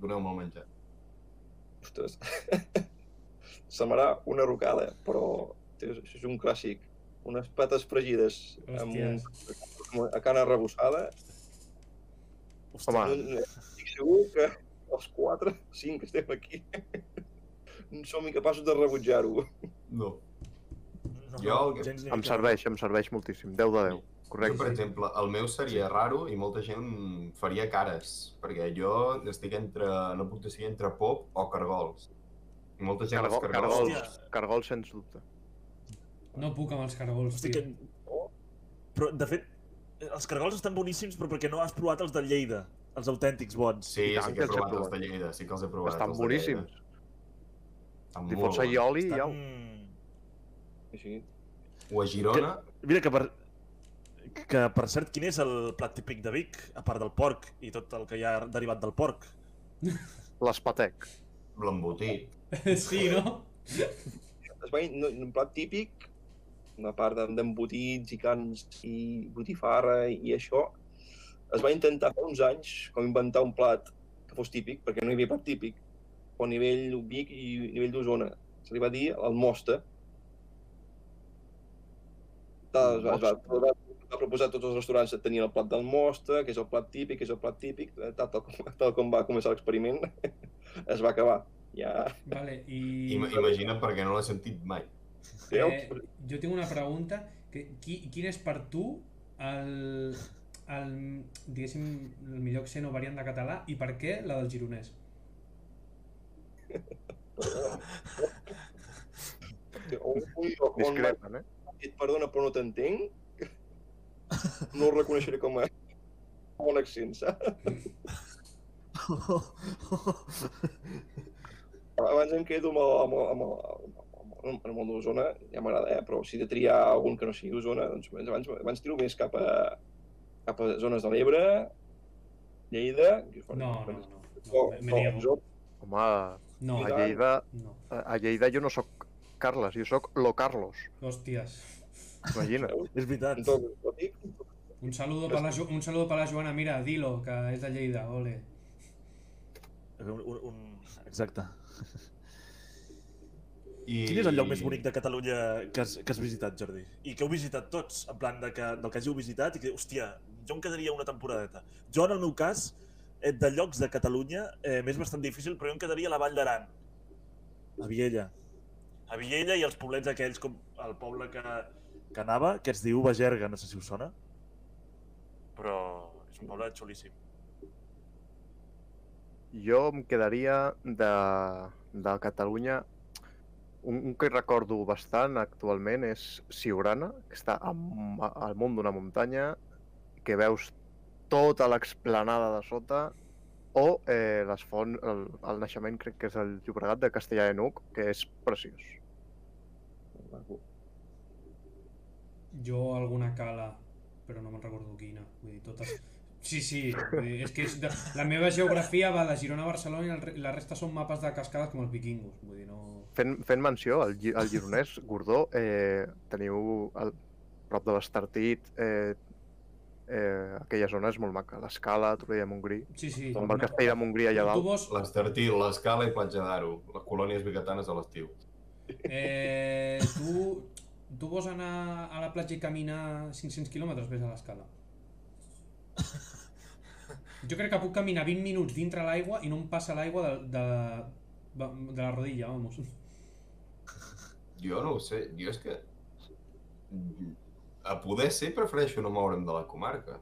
Doneu-me el menjar. Ostres. [laughs] Semblarà una rocada, però això és un clàssic. Unes pates fregides amb, un, amb una carn arrebossada. Home, no, estic segur que els quatre, cinc que estem aquí, no [laughs] som incapaços de rebutjar-ho. No. no, jo el que- em serveix, em serveix moltíssim. 10 de 10. Jo, Correcte. per exemple, el meu seria raro i molta gent faria cares, perquè jo estic entre, no puc decidir entre pop o cargols. I molta gent Cargol, els cargols... cargols, cargols, sens dubte. No puc amb els cargols, Hosti, tio. que... Però, de fet, els cargols estan boníssims, però perquè no has provat els de Lleida, els autèntics bons. Sí, I tant sí que que he els he provat els de Lleida, sí que els he provat. Estan boníssims. Estan Li molt fots bons. oli i Estan... au. Així. O a Girona, Mira que per... Que, per cert, quin és el plat típic de Vic, a part del porc i tot el que hi ha derivat del porc? [laughs] L'espatec. l'embotit. [laughs] Sí, no? Es va, no, un plat típic, una part de- d'embotits i cans i botifarra i això, es va intentar fa uns anys com inventar un plat que fos típic, perquè no hi havia plat típic, a nivell Vic i a nivell d'Osona. Se li va dir el mosta. Es va, es va, es va, va proposar a tots els restaurants que tenien el plat del mosta, que és el plat típic, que és el plat típic, eh, tal, tal, com, tal com va començar l'experiment, [laughs] es va acabar. Ja, Vale, i... Ima imagina't perquè no l'he sentit mai. Eh, jo tinc una pregunta. Que, qui, quin és per tu el, el, diguéssim, el millor accent o variant de català i per què la del gironès? M'ha Discrepen, eh? perdona però no t'entenc, no el reconeixeré com a bon accent, saps? [laughs] Abans em quedo amb el, amb el, amb el, amb el, amb el món d'Osona, ja m'agrada, eh? però si de triar algun que no sigui d'Osona, doncs abans, abans tiro més cap a, cap a zones de l'Ebre, Lleida... que fora- No, no, no. No me, me o, niego. o, Home, No, a Lleida, no. a Lleida jo no sóc Carles, jo sóc lo Carlos. Hòsties. Imagina't. És veritat. Un saludo per la, Jo- un saludo per la Joana, mira, dilo, que és de Lleida, ole. Un, un, un... Exacte. I... Quin és el lloc més bonic de Catalunya que has, que has visitat, Jordi? I que heu visitat tots, en plan de que, del que hàgiu visitat i que, hòstia, jo em quedaria una temporadeta. Jo, en el meu cas, eh, de llocs de Catalunya, eh, m'és bastant difícil, però jo em quedaria a la Vall d'Aran, a Viella. A Viella i els poblets aquells, com el poble que, que anava, que es diu Bagerga, no sé si us sona. Però és un poble xulíssim. Jo em quedaria de, de Catalunya un, un que recordo bastant actualment és Siurana, que està am- al munt d'una muntanya, que veus tota l'explanada de sota, o eh, les fonts, el, el naixement crec que és el Llobregat de Castellà de Nuc, que és preciós. Jo alguna cala, però no me'n recordo quina. Vull dir, totes... Sí, sí, dir, és que és de... la meva geografia va de Girona a Barcelona i el la resta són mapes de cascades com els vikingos. Vull dir, no... Fent, fent menció, al, Gi- al Gironès, Gordó, eh, teniu al prop de l'Estartit, eh, eh, aquella zona és molt maca. L'escala, Torrella de Montgrí, Sí, sí. amb el castell de Montgrí allà dalt. vols, L'Estartil, l'Escala i Platja d'Aro, les colònies biguetanes a l'estiu. eh, tu, tu vols anar a la platja i caminar 500 quilòmetres, vés a l'escala. Jo crec que puc caminar 20 minuts dintre l'aigua i no em passa l'aigua de, de, de la rodilla, vamos. Jo no ho sé, jo és que... A poder ser prefereixo no moure'm de la comarca.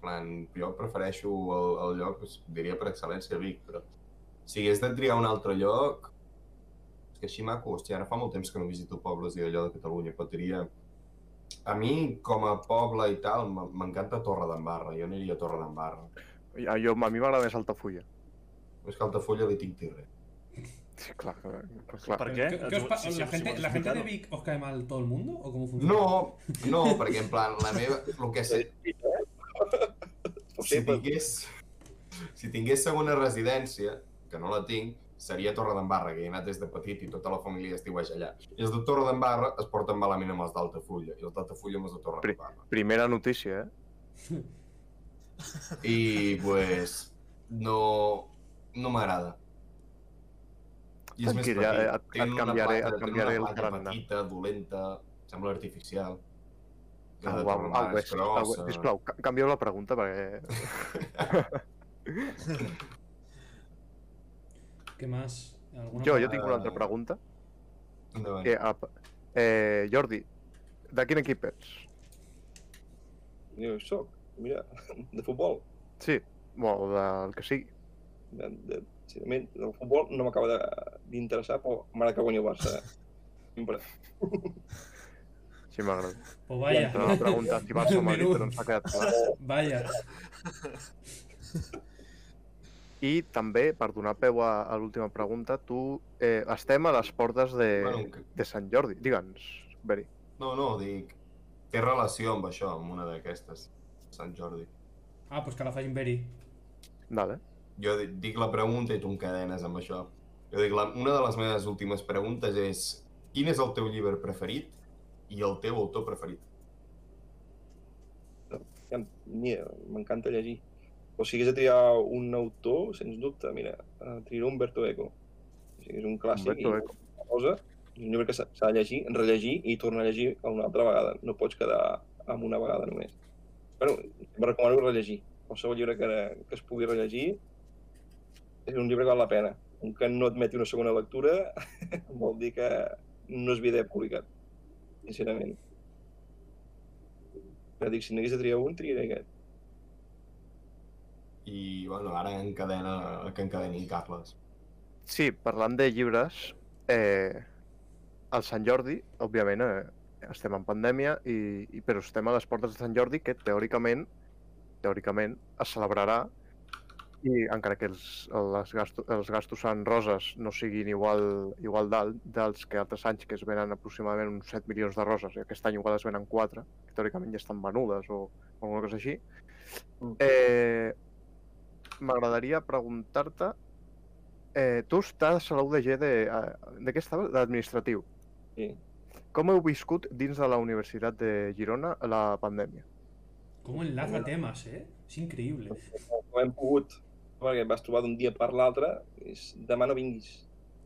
Plan, jo prefereixo el, el lloc, diria per excel·lència Vic, però si hagués de triar un altre lloc... És que així maco, hòstia, ara fa molt temps que no visito pobles i allò de Catalunya, però diria A mi, com a poble i tal, m'encanta Torre d'Embarra. Jo aniria a Torre d'Embarra. A, jo, a mi m'agrada més Altafulla. Més que Altafulla li tinc tirre. Sí, clar, clar. clar. Per què? ¿Qué- qué os Sí, sí, ¿La sí, gente, vols ¿La gente de? Vic os cae mal todo el mundo? ¿O cómo funciona? No, no, perquè en plan, la meva... El que sé, si tingués, si tingués segona residència, que no la tinc, seria Torre d'Embarra, que hi he anat des de petit i tota la família estiueix allà. I els de Torre d'Embarra es porten malament amb els d'Altafulla, i els d'Altafulla amb els de Torre Pri-. Primera notícia, eh? I, pues, no, no m'agrada. I és més Tranquil, petit. ja, et- et canviaré- platja- et canviaré el tarannà. petita, dolenta, sembla artificial. Au, és és, au, grossa. sisplau, ca- canvieu la pregunta perquè... [laughs] [laughs] [laughs] ¿Qué más? ¿Alguna Jo, jo tinc una altra pregunta. Endavant. Que, ap- eh, Jordi, de quin equip ets? Jo soc, mira, de futbol. Sí, o del que sigui. De, de, sincerament, el futbol no m'acaba de- d'interessar, però m'agrada que guanyi el Barça. Sempre. Sí, m'agrada. Pues vaya. Era una pregunta si Barça o Madrid, però ens ha quedat clar. Vaya. I també, per donar peu a, a l'última pregunta, tu eh, estem a les portes de, Bueno, que- de Sant Jordi. Digue'ns, Beri. No, no, dic... Té relació amb això, amb una d'aquestes. Sant Jordi. Ah, pues que la facin Beri. Vale. Jo di- dic la pregunta i tu encadenes amb això. Jo dic, la, una de les meves últimes preguntes és quin és el teu llibre preferit i el teu autor preferit? M'encanta llegir. O si hagués de triar un autor, sens dubte, mira, eh, triaré Umberto Eco. O sigui, és un clàssic Humberto i Eco. una cosa, és un llibre que s'ha de llegir, rellegir i tornar a llegir una altra vegada. No pots quedar amb una vegada només. Bueno, em recomano rellegir. Qualsevol llibre que, que es pugui rellegir és un llibre que val la pena. Un que no admeti una segona lectura [laughs] vol dir que no es havia d'haver publicat, sincerament. Ja dic, si n'hagués de triar un, triaré aquest. I, bueno, ara encadena, que encadeni Carles. Sí, parlant de llibres, eh, el Sant Jordi, òbviament, eh, estem en pandèmia, i, i, però estem a les portes de Sant Jordi, que teòricament, teòricament, es celebrarà i encara que els, les gastos, els gastos en roses no siguin igual, igual dalt dels que altres anys que es venen aproximadament uns 7 milions de roses i aquest any igual es venen 4, que teòricament ja estan venudes o, o alguna cosa així. Mm. Eh, M'agradaria preguntar-te eh, tu estàs a la UDG de... De què estaves? D'administratiu. Sí. Com heu viscut dins de la Universitat de Girona la pandèmia? ¿Cómo enlaza temas, eh? Es increíble. No hem pogut, perquè et vas trobar d'un dia per l'altre, és demà no vinguis.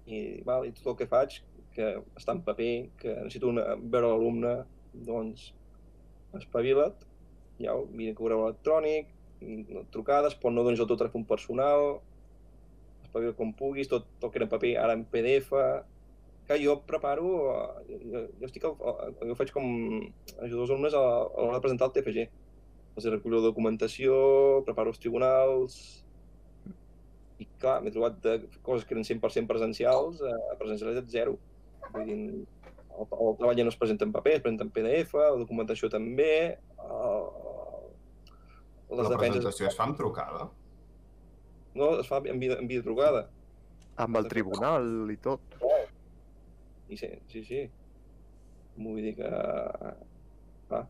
I, val, I tot el que faig, que està en paper, que necessito una, veure l'alumne, doncs espavila't, ja, mira correu electrònic, trucades, però no donis el teu telèfon personal, espavila com puguis, tot, tot que era paper, ara en PDF, que jo preparo, eh, jo, jo estic, jo faig com ajudar els alumnes a, a l'hora de presentar el TFG. Els recullo documentació, preparo els tribunals... I clar, m'he trobat de coses que eren 100% presencials a presencialitat zero. Vull dir, el, el treball ja no es presenta en paper, es presenta en PDF, la documentació també, el, les La defenses... presentació es fa amb trucada? No, es fa en vida, en vida trucada. Amb el tribunal i tot. I sí, sí, sí. Vull dir que... Clar,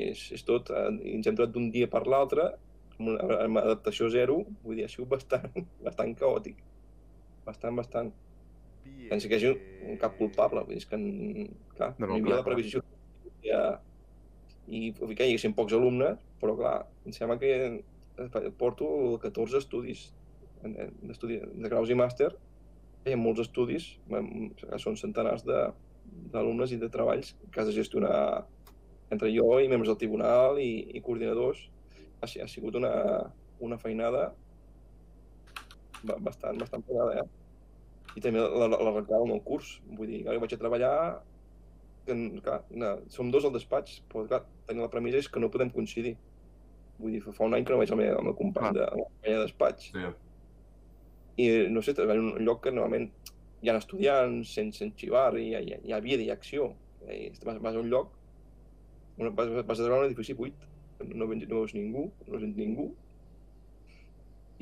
és, és tot... eh, i Ens hem trobat d'un dia per l'altre, amb, una, amb adaptació zero, vull dir, ha sigut bastant, [laughs] bastant caòtic. Bastant, bastant. Penso que hi hagi un cap culpable, vull dir, és que, clar, No, no, no, hi havia clar, la previsió. Ja, I que hi haguessin pocs alumnes, però clar, em sembla que porto 14 estudis d'estudi de graus i màster, hi ha molts estudis, són centenars d'alumnes i de treballs que has de gestionar entre jo i membres del tribunal i, i coordinadors. Ha, ha sigut una, una feinada ba- bastant, bastant pesada, eh? I també la, la, del curs. Vull dir, ara vaig a treballar, que, clar, no, som dos al despatx, però clar, tenir la premissa és que no podem coincidir. Vull dir, fa un any que no veig el meu, meu company de, el meu company de despatx. Sí. I no sé, treballar en un lloc que normalment hi ha estudiants sense, sense xivar, i hi ha, hi ha, hi ha vida, hi ha acció. I vas, vas a un lloc vas, vas a treure un edifici buit, no, ven- no veus ningú, no sents ningú,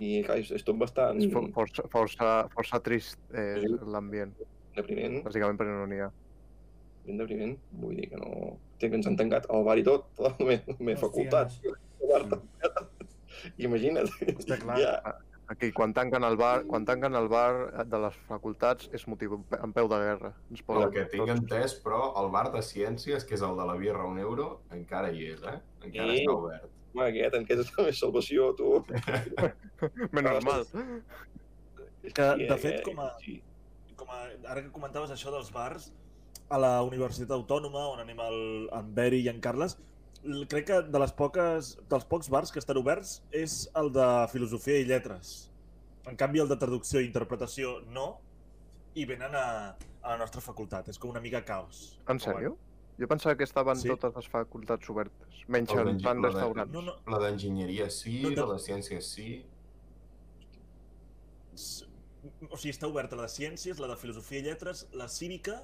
i clar, és, és tot bastant És for- força, força, força trist eh, Sí. l'ambient, depriment, bàsicament perquè no n'hi ha. Ben depriment, vull dir que no... Té que ens han tancat el bar i tot, [laughs] la meva, facultat. El [laughs] tancat. Imagina't. Està clar. Ja, Aquí, quan tanquen el bar, quan tanquen el bar de les facultats és motiu en peu de guerra. Ens poden que tinc tots. entès, però, el bar de ciències, que és el de la birra un euro, encara hi és, eh? Encara Sí. està obert. home, aquest, en què és la meva salvació, tu? [laughs] Menys mal. Que, de fet, aquest, com a, com a, ara que comentaves això dels bars, a la Universitat Autònoma, on anem el, en Beri i en Carles, crec que de les poques, dels pocs bars que estan oberts és el de Filosofia i Lletres. En canvi, el de Traducció i Interpretació no, i venen a, a la nostra facultat. És com una mica caos. En sèrio? Jo pensava que estaven Sí. totes les facultats obertes, menys El de- restaurants. No, no, La d'enginyeria sí, No, no. la de ciències sí. o sigui, està oberta la de Ciències, la de Filosofia i Lletres, la Cívica,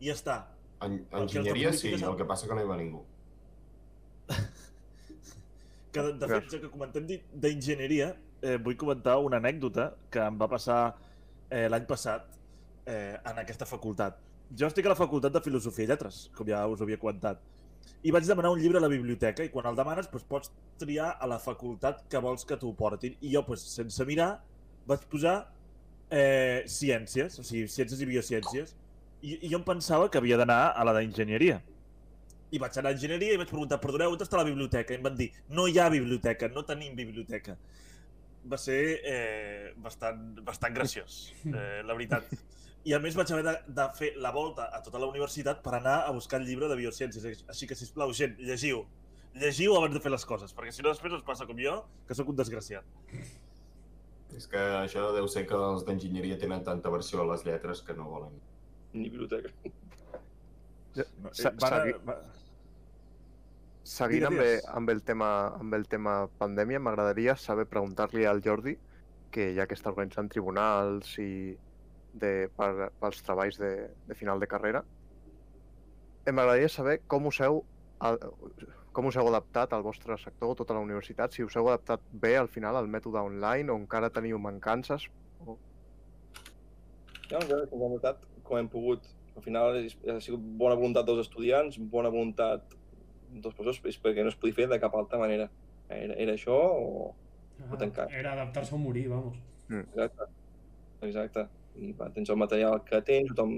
i ja està. En, enginyeria sí, el que passa que no hi va ningú. [laughs] Que, de, de fet, ja que comentem d'enginyeria, eh, vull comentar una anècdota que em va passar eh, l'any passat eh, en aquesta facultat. Jo estic a la facultat de Filosofia i Lletres, com ja us havia comentat, i vaig demanar un llibre a la biblioteca i quan el demanes doncs, pots triar a la facultat que vols que t'ho portin. I jo, doncs, sense mirar, vaig posar eh, ciències, o sigui, ciències i biociències, i, i jo em pensava que havia d'anar a la d'enginyeria. I vaig anar a enginyeria i vaig preguntar, perdoneu, on està la biblioteca? I em van dir, no hi ha biblioteca, no tenim biblioteca. Va ser eh, bastant, bastant graciós, [laughs] eh, la veritat. I a més vaig haver de, de fer la volta a tota la universitat per anar a buscar el llibre de biociències. Així que, sisplau, gent, llegiu. Llegiu abans de fer les coses, perquè si no després us passa com jo, que sóc un desgraciat. És que això deu ser que els d'enginyeria tenen tanta versió a les lletres que no volen. Ni biblioteca. No, Sa- van a- segui- va- Seguint amb, amb, el tema, amb el tema pandèmia, m'agradaria saber preguntar-li al Jordi, que ja que està organitzant tribunals i de, per, pels treballs de, de final de carrera, eh, m'agradaria saber com us heu com us heu adaptat al vostre sector, tota la universitat, si us heu adaptat bé al final al mètode online o encara teniu mancances. O... Ja, ja, com hem notat, com hem pogut. Al final ha sigut bona voluntat dels estudiants, bona voluntat dels professors, perquè no es podia fer de cap altra manera. Era, era això o... Ah, tancar. Era adaptar-se o morir, vamos. Exacte. Exacte. I va, tens el material que tens, tothom,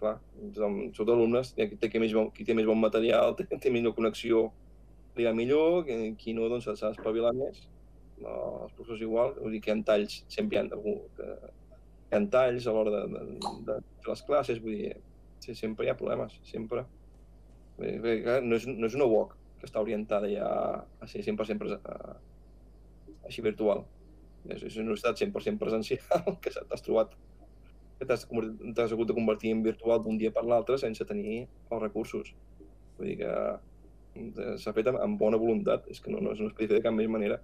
clar, tothom, sobretot alumnes, qui té, qui, més bon, qui té més bon material, [laughs] té, té millor connexió, li va millor, qui, qui no, doncs s'ha d'espavilar més. No, els professors igual, vull dir que hi ha talls, sempre hi ha algú que hi ha talls a l'hora de, de, de, fer les classes, vull dir, sí, sempre hi ha problemes, sempre. Vull dir, no, és, no és una UOC que està orientada ja a ser 100% presen, a, així virtual. És, és una universitat 100% presencial [laughs] que t'has trobat que t'has hagut de convertir en virtual d'un dia per l'altre sense tenir els recursos. Vull dir que eh, s'ha fet amb, amb bona voluntat, és que no, no, no es podia fer de cap més manera.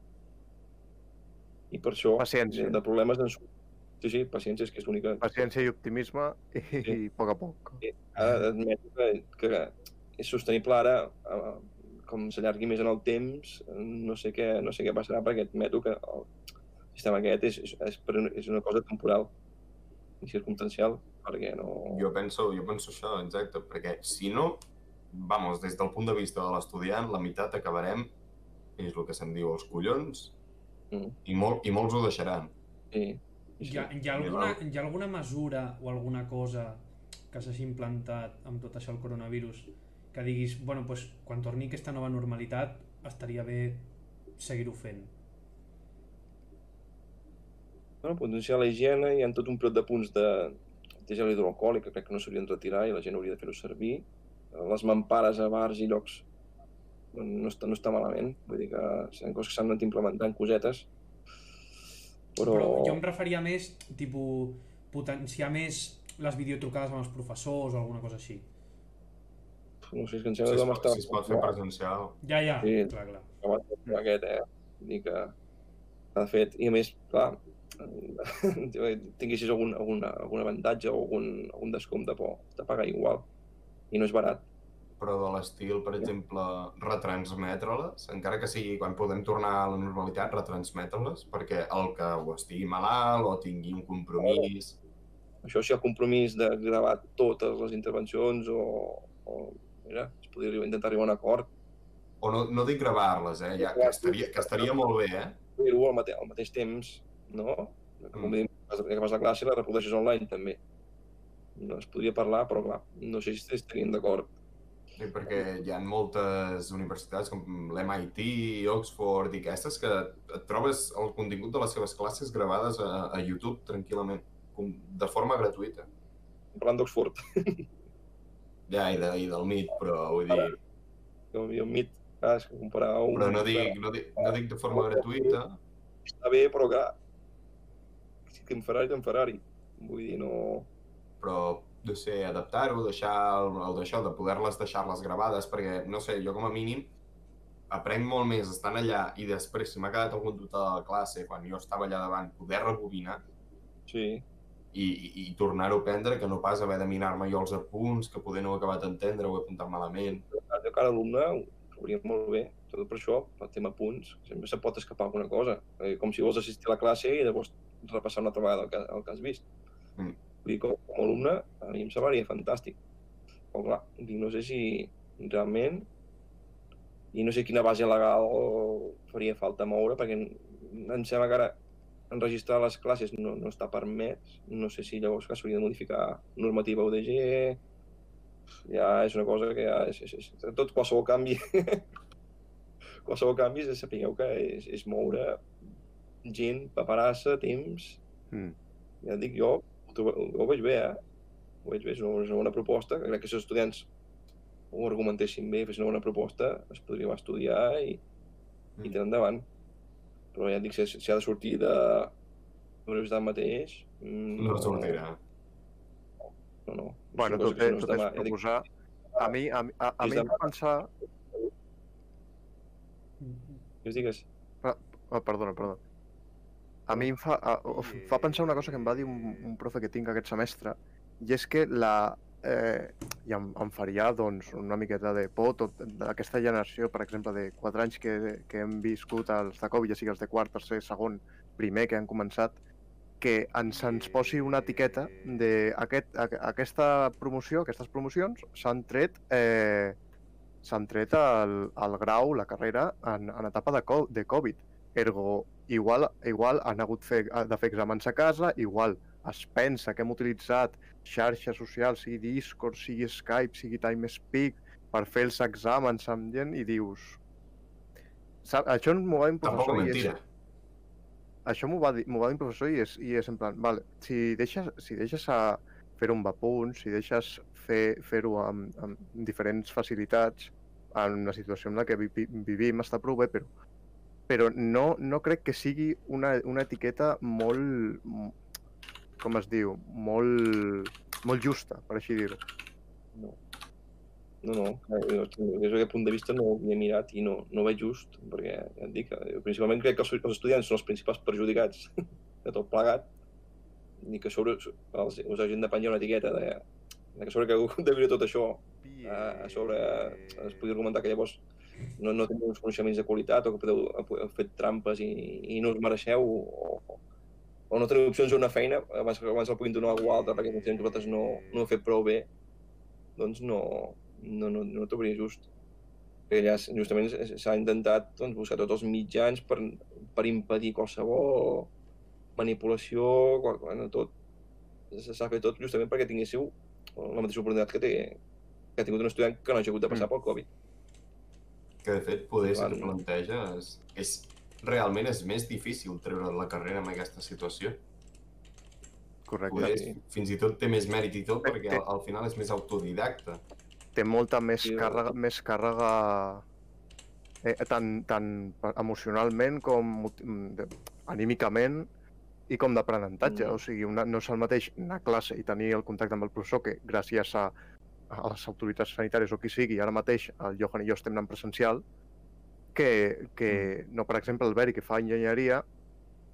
I per això, Paciència. de, de problemes en surt. Sí, sí, paciència és que és l'única... Paciència i optimisme i, Sí. i a poc a poc. Ara admeto que, que és sostenible ara, com s'allargui més en el temps, no sé què, no sé què passarà, perquè admeto que el sistema aquest és, és, és, és una cosa temporal i circumstancial, perquè no... Jo penso, jo penso això, exacte, perquè si no, vamos, des del punt de vista de l'estudiant, la meitat acabarem, és el que se'n diu els collons, Mm. i, molt, i molts ho deixaran. Sí, sí, Hi ha, hi, ha alguna, hi ha alguna mesura o alguna cosa que s'hagi implantat amb tot això el coronavirus que diguis, bueno, pues, quan torni aquesta nova normalitat estaria bé seguir-ho fent. Bueno, potenciar la higiene, hi ha tot un pilot de punts de, de gel hidroalcohòlic que crec que no s'haurien de retirar i la gent hauria de fer-ho servir. Les mampares a bars i llocs bueno, no està, no està malament, vull dir que són coses que s'han anat implementant, cosetes. Però, Però jo em referia més, tipus, potenciar més les videotrucades amb els professors o alguna cosa així. no sé, és que em Si sembla es, que vam pot, estar... si es pot fer presencial. Ja, ja, Sí. clar, clar. amb aquest, eh? Vull dir que, de fet, i a més, clar, tinguessis algun, algun, algun avantatge o algun, algun descompte, però de pagar igual. I no és barat. Però de l'estil, per exemple, retransmetre-les, encara que sigui quan podem tornar a la normalitat, retransmetre-les, perquè el que o estigui malalt o tingui un compromís... Això si hi ha compromís de gravar totes les intervencions o, o mira, es podria intentar arribar a un acord. O no, no dic gravar-les, eh? Ja, que, estaria, que estaria molt bé, eh? Fer-ho al, mate al mateix temps, no? Com Mm. mm. que fas la classe la reprodueixes online també. No es podria parlar, però clar, no sé si estarien d'acord. Sí, perquè hi ha moltes universitats com l'MIT, Oxford i aquestes que et trobes el contingut de les seves classes gravades a, a YouTube tranquil·lament, com- de forma gratuïta. Parlant d'Oxford, [laughs] Ja, i, de, i del MIT, però vull dir... jo un mit, clar, és que comparar un... Però no dic, no dic, no dic de forma gratuïta, Està bé, però clar, que en Ferrari, en Ferrari. Vull dir, no... però no sé, adaptar-ho, deixar el, el d'això, de poder-les deixar-les gravades, perquè, no sé, jo com a mínim aprenc molt més estant allà i després, si m'ha quedat algun dubte de la classe, quan jo estava allà davant, poder rebobinar Sí, i, i, i tornar-ho a aprendre, que no pas haver de mirar-me jo els apunts, que poder no he acabat d'entendre o he apuntat malament. de cada alumne ho hauria molt bé, tot per això, pel tema punts, sempre se pot escapar alguna cosa. Eh, com si vols assistir a la classe i llavors repassar una altra vegada el que, el que has vist. Mm. Vull dir, com, com a alumne, a mi em semblaria fantàstic. Però clar, dic, no sé si realment i no sé quina base legal faria falta moure, perquè em sembla que ara enregistrar les classes no, no està permès. No sé si llavors que s'hauria de modificar normativa UDG, ja és una cosa que ja és, és, és tot qualsevol canvi [laughs] qualsevol canvi és sapigueu que és, és moure gent, paperassa, temps Mm. ja dic jo, ho, ho veig bé eh? ho veig bé, és una, és una bona proposta crec que si els estudiants ho argumentessin bé, fessin una bona proposta es podria estudiar i, i Mm. tirar endavant però ja et dic, si, si ha de sortir de la universitat mateix mm, No sortirà. no, no. Bueno, tot, que és, no és tot és demà, ja dic, proposar... A mi, a, mi- a, a mi em demà. fa pensar... digues, digues. Oh, perdona, perdona. A mi em fa, a, f- fa pensar una cosa que em va dir un, un profe que tinc aquest semestre, i és que la... Eh, I em, em faria doncs, una miqueta de por tot d'aquesta generació, per exemple, de 4 anys que, que hem viscut els de Covid, ja sigui els de quart, tercer, segon, primer que han començat, que ens, ens posi una etiqueta de aquest, a, aquesta promoció, aquestes promocions s'han tret eh, s'han tret el, el grau, la carrera, en, en etapa de, co de Covid. Ergo, igual, igual han hagut fer, de fer exàmens a casa, igual es pensa que hem utilitzat xarxes socials, sigui Discord, sigui Skype, sigui TimeSpeak, per fer els exàmens amb gent i dius... Sap, això m'ho va dir un Tampoc professor i és, mentira. això m'ho va, dir, va dir un professor i és, i és en plan, vale, si deixes, si deixes a fer-ho amb apunts, si deixes fer- fer-ho amb, amb diferents facilitats, en la situació en la que vi- vivim està prou bé, però, però no, no crec que sigui una, una etiqueta molt, com es diu, molt, molt justa, per així dir-ho. No. No, no, eh, jo, des d'aquest punt de vista no ho havia mirat i no, no veig just, perquè ja et dic, eh, principalment crec que els, els estudiants són els principals perjudicats [laughs] de tot plegat, i que sobre els, us hagin de penjar una etiqueta de, de que sobre que [laughs] de viure tot això a, a sobre es podria argumentar que llavors no, no teniu uns coneixements de qualitat o que podeu, heu fet trampes i, i no us mereixeu o, o no teniu opcions a una feina abans, abans el puguin donar a algú altre perquè que vosaltres no, no ho heu fet prou bé doncs no, no, no, no trobaria just. Perquè allà justament s'ha intentat doncs, buscar tots els mitjans per, per impedir qualsevol manipulació, qual, bueno, tot. S'ha fet tot justament perquè tinguéssiu la mateixa oportunitat que, té, que ha tingut un estudiant que no hagi hagut de passar Mm. pel Covid. Que de fet, poder, si t'ho planteges, és, realment és més difícil treure la carrera en aquesta situació. Correcte. Poder, sí. fins i tot té més mèrit i tot, perquè té- al, al final és més autodidacta. té molta més Sí, càrrega, més càrrega eh, tant, tant emocionalment com mm, anímicament i com d'aprenentatge. Mm. O sigui, una, no és el mateix anar a classe i tenir el contacte amb el professor que gràcies a, a les autoritats sanitàries o qui sigui, ara mateix el Johan i jo estem anant presencial, que, que no, per exemple, el Beri, que fa enginyeria,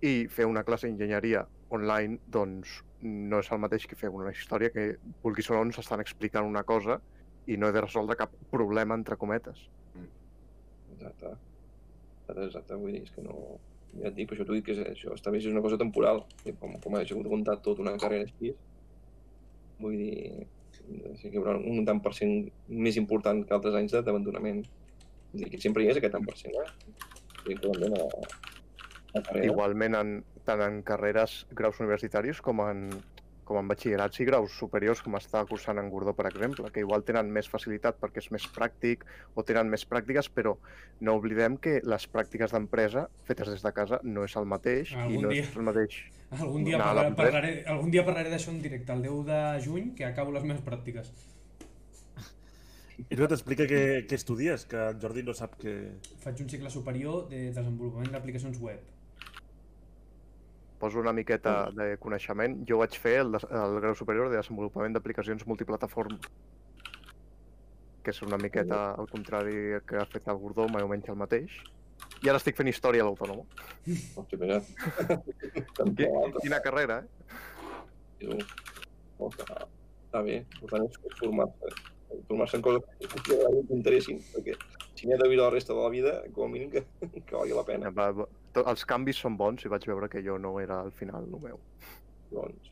i fer una classe d'enginyeria online, doncs no és el mateix que fer una història que, vulguis o no, ens estan explicant una cosa i no he de resoldre cap problema, entre cometes. Exacte. Exacte, exacte. Vull dir, és que no... Ja et dic, per això t'ho dic que és, això està bé si és una cosa temporal. Com, com ha hagut comptat tota una carrera així, vull dir, sí que hi haurà un tant per cent més important que altres anys d'abandonament. Que sempre hi és aquest tant per cent, eh? La, la carrera. Igualment, en, tant en carreres, graus universitaris, com en, com en batxillerats i graus superiors, com està cursant en Gordó, per exemple, que igual tenen més facilitat perquè és més pràctic o tenen més pràctiques, però no oblidem que les pràctiques d'empresa fetes des de casa no és el mateix i Algun no dia. és el mateix Algun dia, parlaré, parlaré, algun dia parlaré d'això en directe, el 10 de juny, que acabo les meves pràctiques. I tu t'explica què, què estudies, que en Jordi no sap que... Faig un cicle superior de desenvolupament d'aplicacions web. Poso una miqueta de coneixement. Jo vaig fer el, el grau superior de desenvolupament d'aplicacions multiplataforma, que és una miqueta al contrari que ha fet el Gordó, més o menys el mateix. I ara estic fent història a l'autònoma. Hòstia, [laughs] com l'altre, Quina carrera, eh? Oh, està, bé. Per tant, és formar-se. Formar-se en coses que t'interessin, perquè si n'hi ha de viure la resta de la vida, com a mínim que, [laughs] que valgui la pena. Va, els canvis són bons i vaig veure que jo no era al final el meu. Doncs,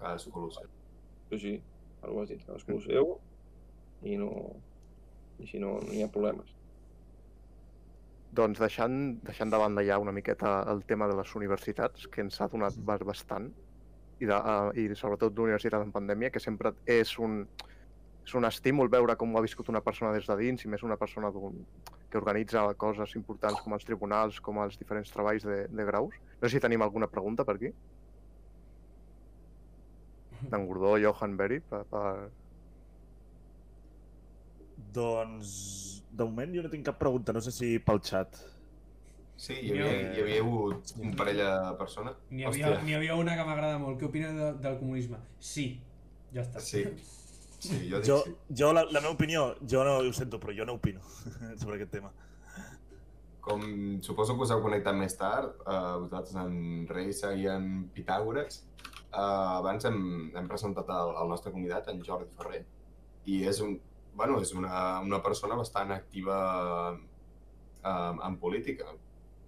Cadascú el seu. sí, sí, ara ho has dit, cadascú el seu, i no... I així no, no hi ha problemes. Doncs deixant, deixant de banda ja una miqueta el tema de les universitats, que ens ha donat ba- bastant, i, de, uh, i sobretot d'universitat en pandèmia, que sempre és un, és un estímul veure com ho ha viscut una persona des de dins, i més una persona d'un, que organitza coses importants com els tribunals, com els diferents treballs de, de graus. No sé si tenim alguna pregunta per aquí. D'en Gordó, Johan Beri, per, per... Doncs, de moment jo no tinc cap pregunta, no sé si pel xat. Sí, hi havia, hi havia hagut un parell de persones. N'hi havia, havia una que m'agrada molt. Què opina de, del comunisme? Sí. Ja està. Sí. [laughs] Sí, jo dic Jo, sí. jo la, la meva opinió, jo no ho sento, però jo no opino [laughs] sobre aquest tema. Com suposo que us heu connectat més tard, uh, vosaltres en Reisa i en Pitàgores, uh, abans hem, hem presentat el, el nostre convidat, en Jordi Ferrer, i és, un, bueno, és una, una persona bastant activa uh, en política.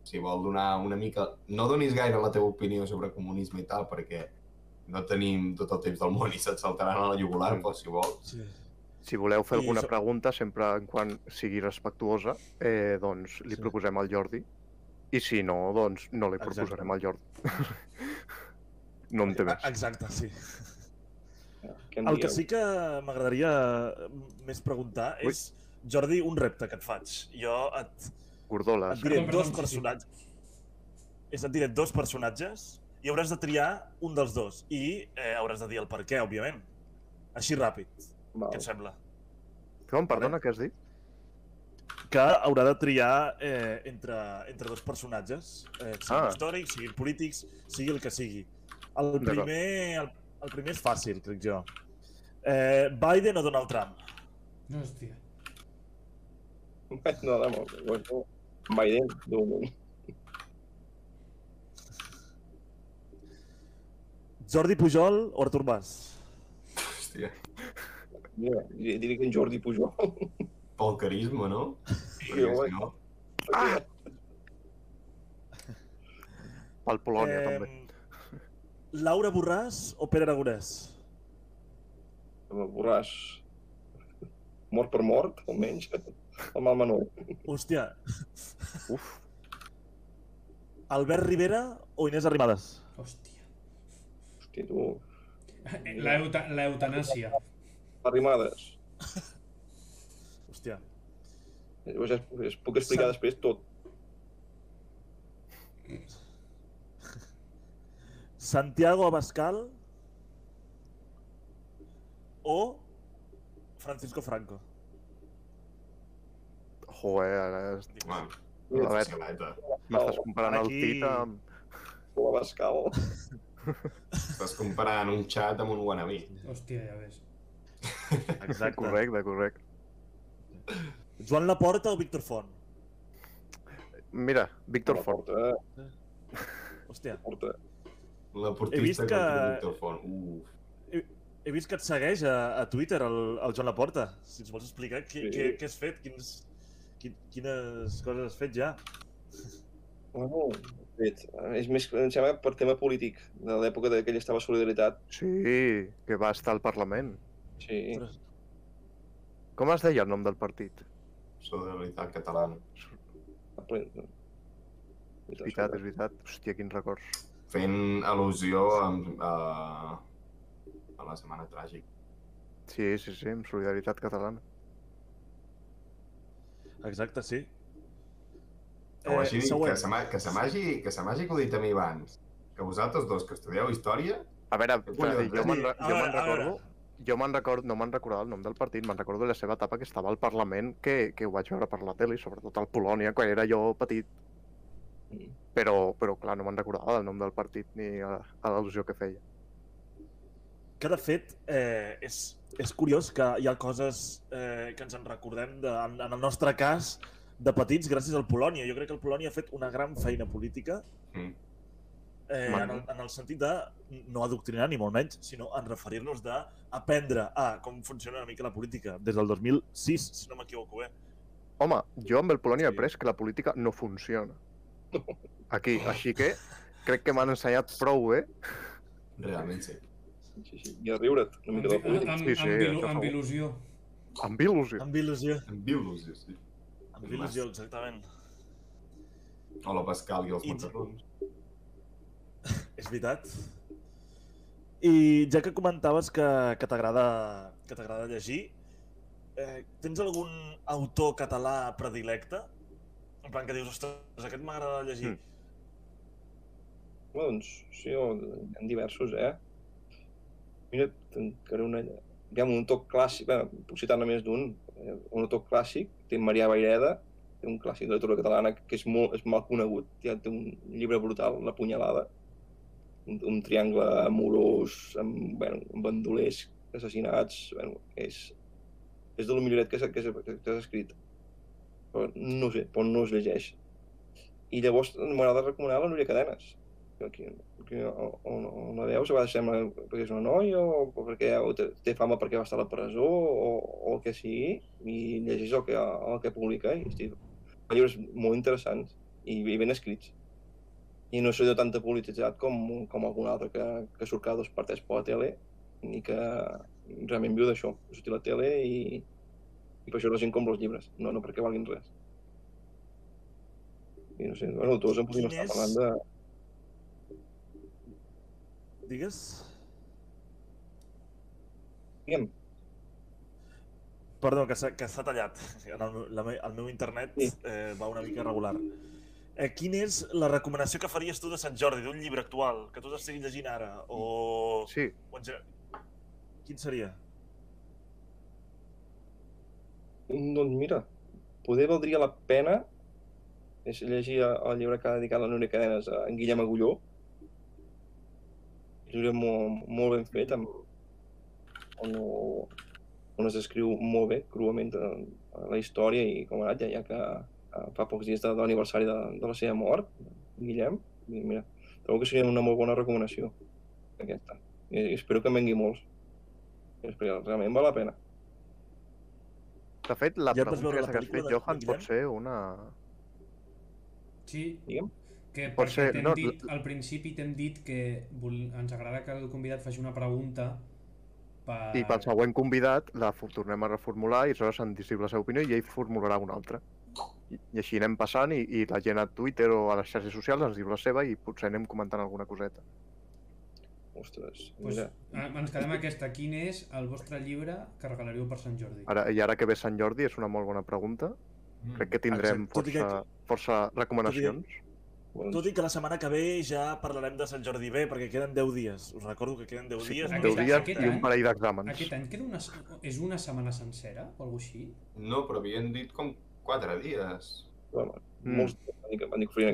Si vol donar una mica... No donis gaire la teva opinió sobre comunisme i tal, perquè no tenim tot el temps del món i se't saltaran a la jugular, Mm. però si vols... Sí. Si voleu fer I alguna això- pregunta, sempre en quan sigui respectuosa, eh, doncs li Sí. proposem al Jordi. I si no, doncs no li Exacte. proposarem al Jordi. [laughs] no en té més. Exacte, sí. Què en El que sí que m'agradaria més preguntar Ui. és, Jordi, un repte que et faig. Jo et, Gordoles. et diré dos personatges. És et diré dos personatges i hauràs de triar un dels dos. I eh, hauràs de dir el per què, òbviament. Així ràpid. Val. Què et sembla? Com, perdona, què has dit? Que haurà de triar eh, entre, entre dos personatges, eh, siguin Ah. històrics, siguin polítics, sigui el que sigui. El primer, el, el primer és fàcil, crec jo. Eh, Biden o Donald Trump? Hòstia. No, no, no, bueno, Biden, de moment. Jordi Pujol o Artur Mas? Hòstia, Mira, diria que en Jordi Pujol. pel carisma, no? Sí, Perquè si no... Pel Polònia, també. Laura Borràs o Pere Aragonès? Borràs. Mort per mort, almenys. El mal menor. Hòstia, Uf, Albert Rivera o Inés Arrimadas? Hòstia. Hòstia, tu. [laughs] La, euta, la eutanàsia. Arrimades. [laughs] Hòstia. Llavors ja es, es puc explicar Sa- després tot. [laughs] Santiago Abascal o Francisco Franco? joder, ara es- Home, A veure. facileta. m'estàs comparant el Aquí- Tit amb... La Bascal. Estàs comparant un xat amb un wannabe. Hòstia, ja ves. Exacte. Correcte, correcte. Joan Laporta o Víctor Font? Mira, Víctor Font. Porta, Hòstia, porta. La He vist portista que- contra Víctor Font. Uf. he vist que et segueix a, a Twitter, el, el Joan Laporta. Si ens vols explicar què, Sí. què, què has fet, quins, quin, quines coses has fet ja. Bueno, fet, és més, em sembla, per tema polític, de l'època de que ell estava a Solidaritat. Sí, que va estar al Parlament. Sí, Com es deia el nom del partit? Solidaritat catalana. És veritat, és veritat. Hòstia, quins records. Fent al·lusió a, a, a la Setmana Tràgica. Sí, sí, sí, amb solidaritat catalana. exacte, sí. O així, següent. que se m'ha- que se m'hagi que se m'hagi acudit a mi abans, que vosaltres dos que estudieu història, A veure, collons, jo me'n eh? jo veure, me'n a veure. recordo... Jo me'n recordo, no me'n recordava el nom del partit, me'n recordo de la seva etapa que estava al Parlament, que, que ho vaig veure per la tele, sobretot al Polònia, quan era jo petit. Però, però clar, no me'n recordava del nom del partit ni a, a l'al·lusió que feia. Que de fet, eh, és, és curiós que hi ha coses eh, que ens en recordem, de, en, en el nostre cas, de petits gràcies al Polònia. Jo crec que el Polònia ha fet una gran feina política Mm. eh, en, el, en el sentit de no adoctrinar ni molt menys, sinó en referir-nos d'aprendre a com funciona una mica la política des del 2006, si no m'equivoco bé. Home, jo amb el Polònia he après que la política no funciona. [laughs] Aquí, així que crec que m'han ensenyat prou bé. realment sí. sí, sí. I a riure't una mica de política. amb, Sí, sí, amb, amb il·lusió. Amb il·lusió. Amb il·lusió. Amb il·lusió, sí. Amb il·lusió, exactament. O la Pascal i els I- macarrons. [laughs] És veritat. I ja que comentaves que, que t'agrada que t'agrada llegir, eh, tens algun autor català predilecte? En plan que dius, ostres, aquest m'agrada llegir. Mm. Bueno, doncs, sí, o, hi ha diversos, eh? Mira, encara una... Hi ha un toc clàssic, bé, puc citar només d'un, eh, un toc clàssic, té Marià Baireda, té un clàssic de literatura catalana que és molt és mal conegut, ja té un llibre brutal, La punyalada, un, un triangle amorós, amb, bueno, amb bandolers assassinats, bueno, és, és de lo milloret que s'ha escrit. Però no sé, però no es llegeix. I llavors m'agrada recomanar la Núria Cadenes, que, que on, on la veus, a vegades sembla perquè és una noia o, perquè o té, fama perquè va estar a la presó o, o el que sigui, i llegeix el que, el que publica i fa llibres molt interessants i, i ben escrits. I no soy de tanta polititzat com, com algun altre que, que surt cada dos per tres per la tele i que realment viu d'això, de sortir a la tele i, i per això la gent compra els llibres, no, no perquè valguin res. I no sé, bueno, tots en podríem estar parlant de, Digues? Digue'm. Perdó, que s'ha que s'ha tallat. El, meu- la, el meu internet Sí. eh, va una mica regular. Eh, quina és la recomanació que faries tu de Sant Jordi, d'un llibre actual, que tu estiguis llegint ara? O... Sí, o en ge- Quin seria? Doncs mira, poder valdria la pena és llegir el llibre que ha dedicat la Núria Cadenes a en Guillem Agulló. Llibre molt, molt ben fet, amb, on, on es descriu molt bé, cruament, eh, la història i com anat, ja, ja que eh, fa pocs dies de, de l'aniversari de, de la seva mort, Guillem. I mira, trobo que seria una molt bona recomanació, aquesta. I, espero que en vengui molts. Perquè realment val la pena. de fet, la Ja pregunta que has pel·lícula fet, Johan, pot ser una... Sí, Digue'm. Que Pot ser- no, dit, al principi t'hem dit que vol, ens agrada que el convidat faci una pregunta per... I pel següent convidat la tornem a reformular i aleshores ens diu la seva opinió i ell formularà una altra. I, i així anem passant i, i la gent a Twitter o a les xarxes socials ens diu la seva i potser anem comentant alguna coseta. Ostres, Pues, mira, ens quedem aquesta. Quin és el vostre llibre que regalaríeu per Sant Jordi? Ara, I ara que ve Sant Jordi és una molt bona pregunta. Mm. Crec que tindrem Exacte. Tot i força, força recomanacions. doncs, Tot i que la setmana que ve ja parlarem de Sant Jordi bé, perquè queden 10 dies. Us recordo que queden 10 Sí, dies. Aquest- 10 dies aquest i un parell d'exàmens. Aquest any queda una, és una setmana sencera o alguna així? No, però havien dit com quatre dies. bueno, Mm. molts aquest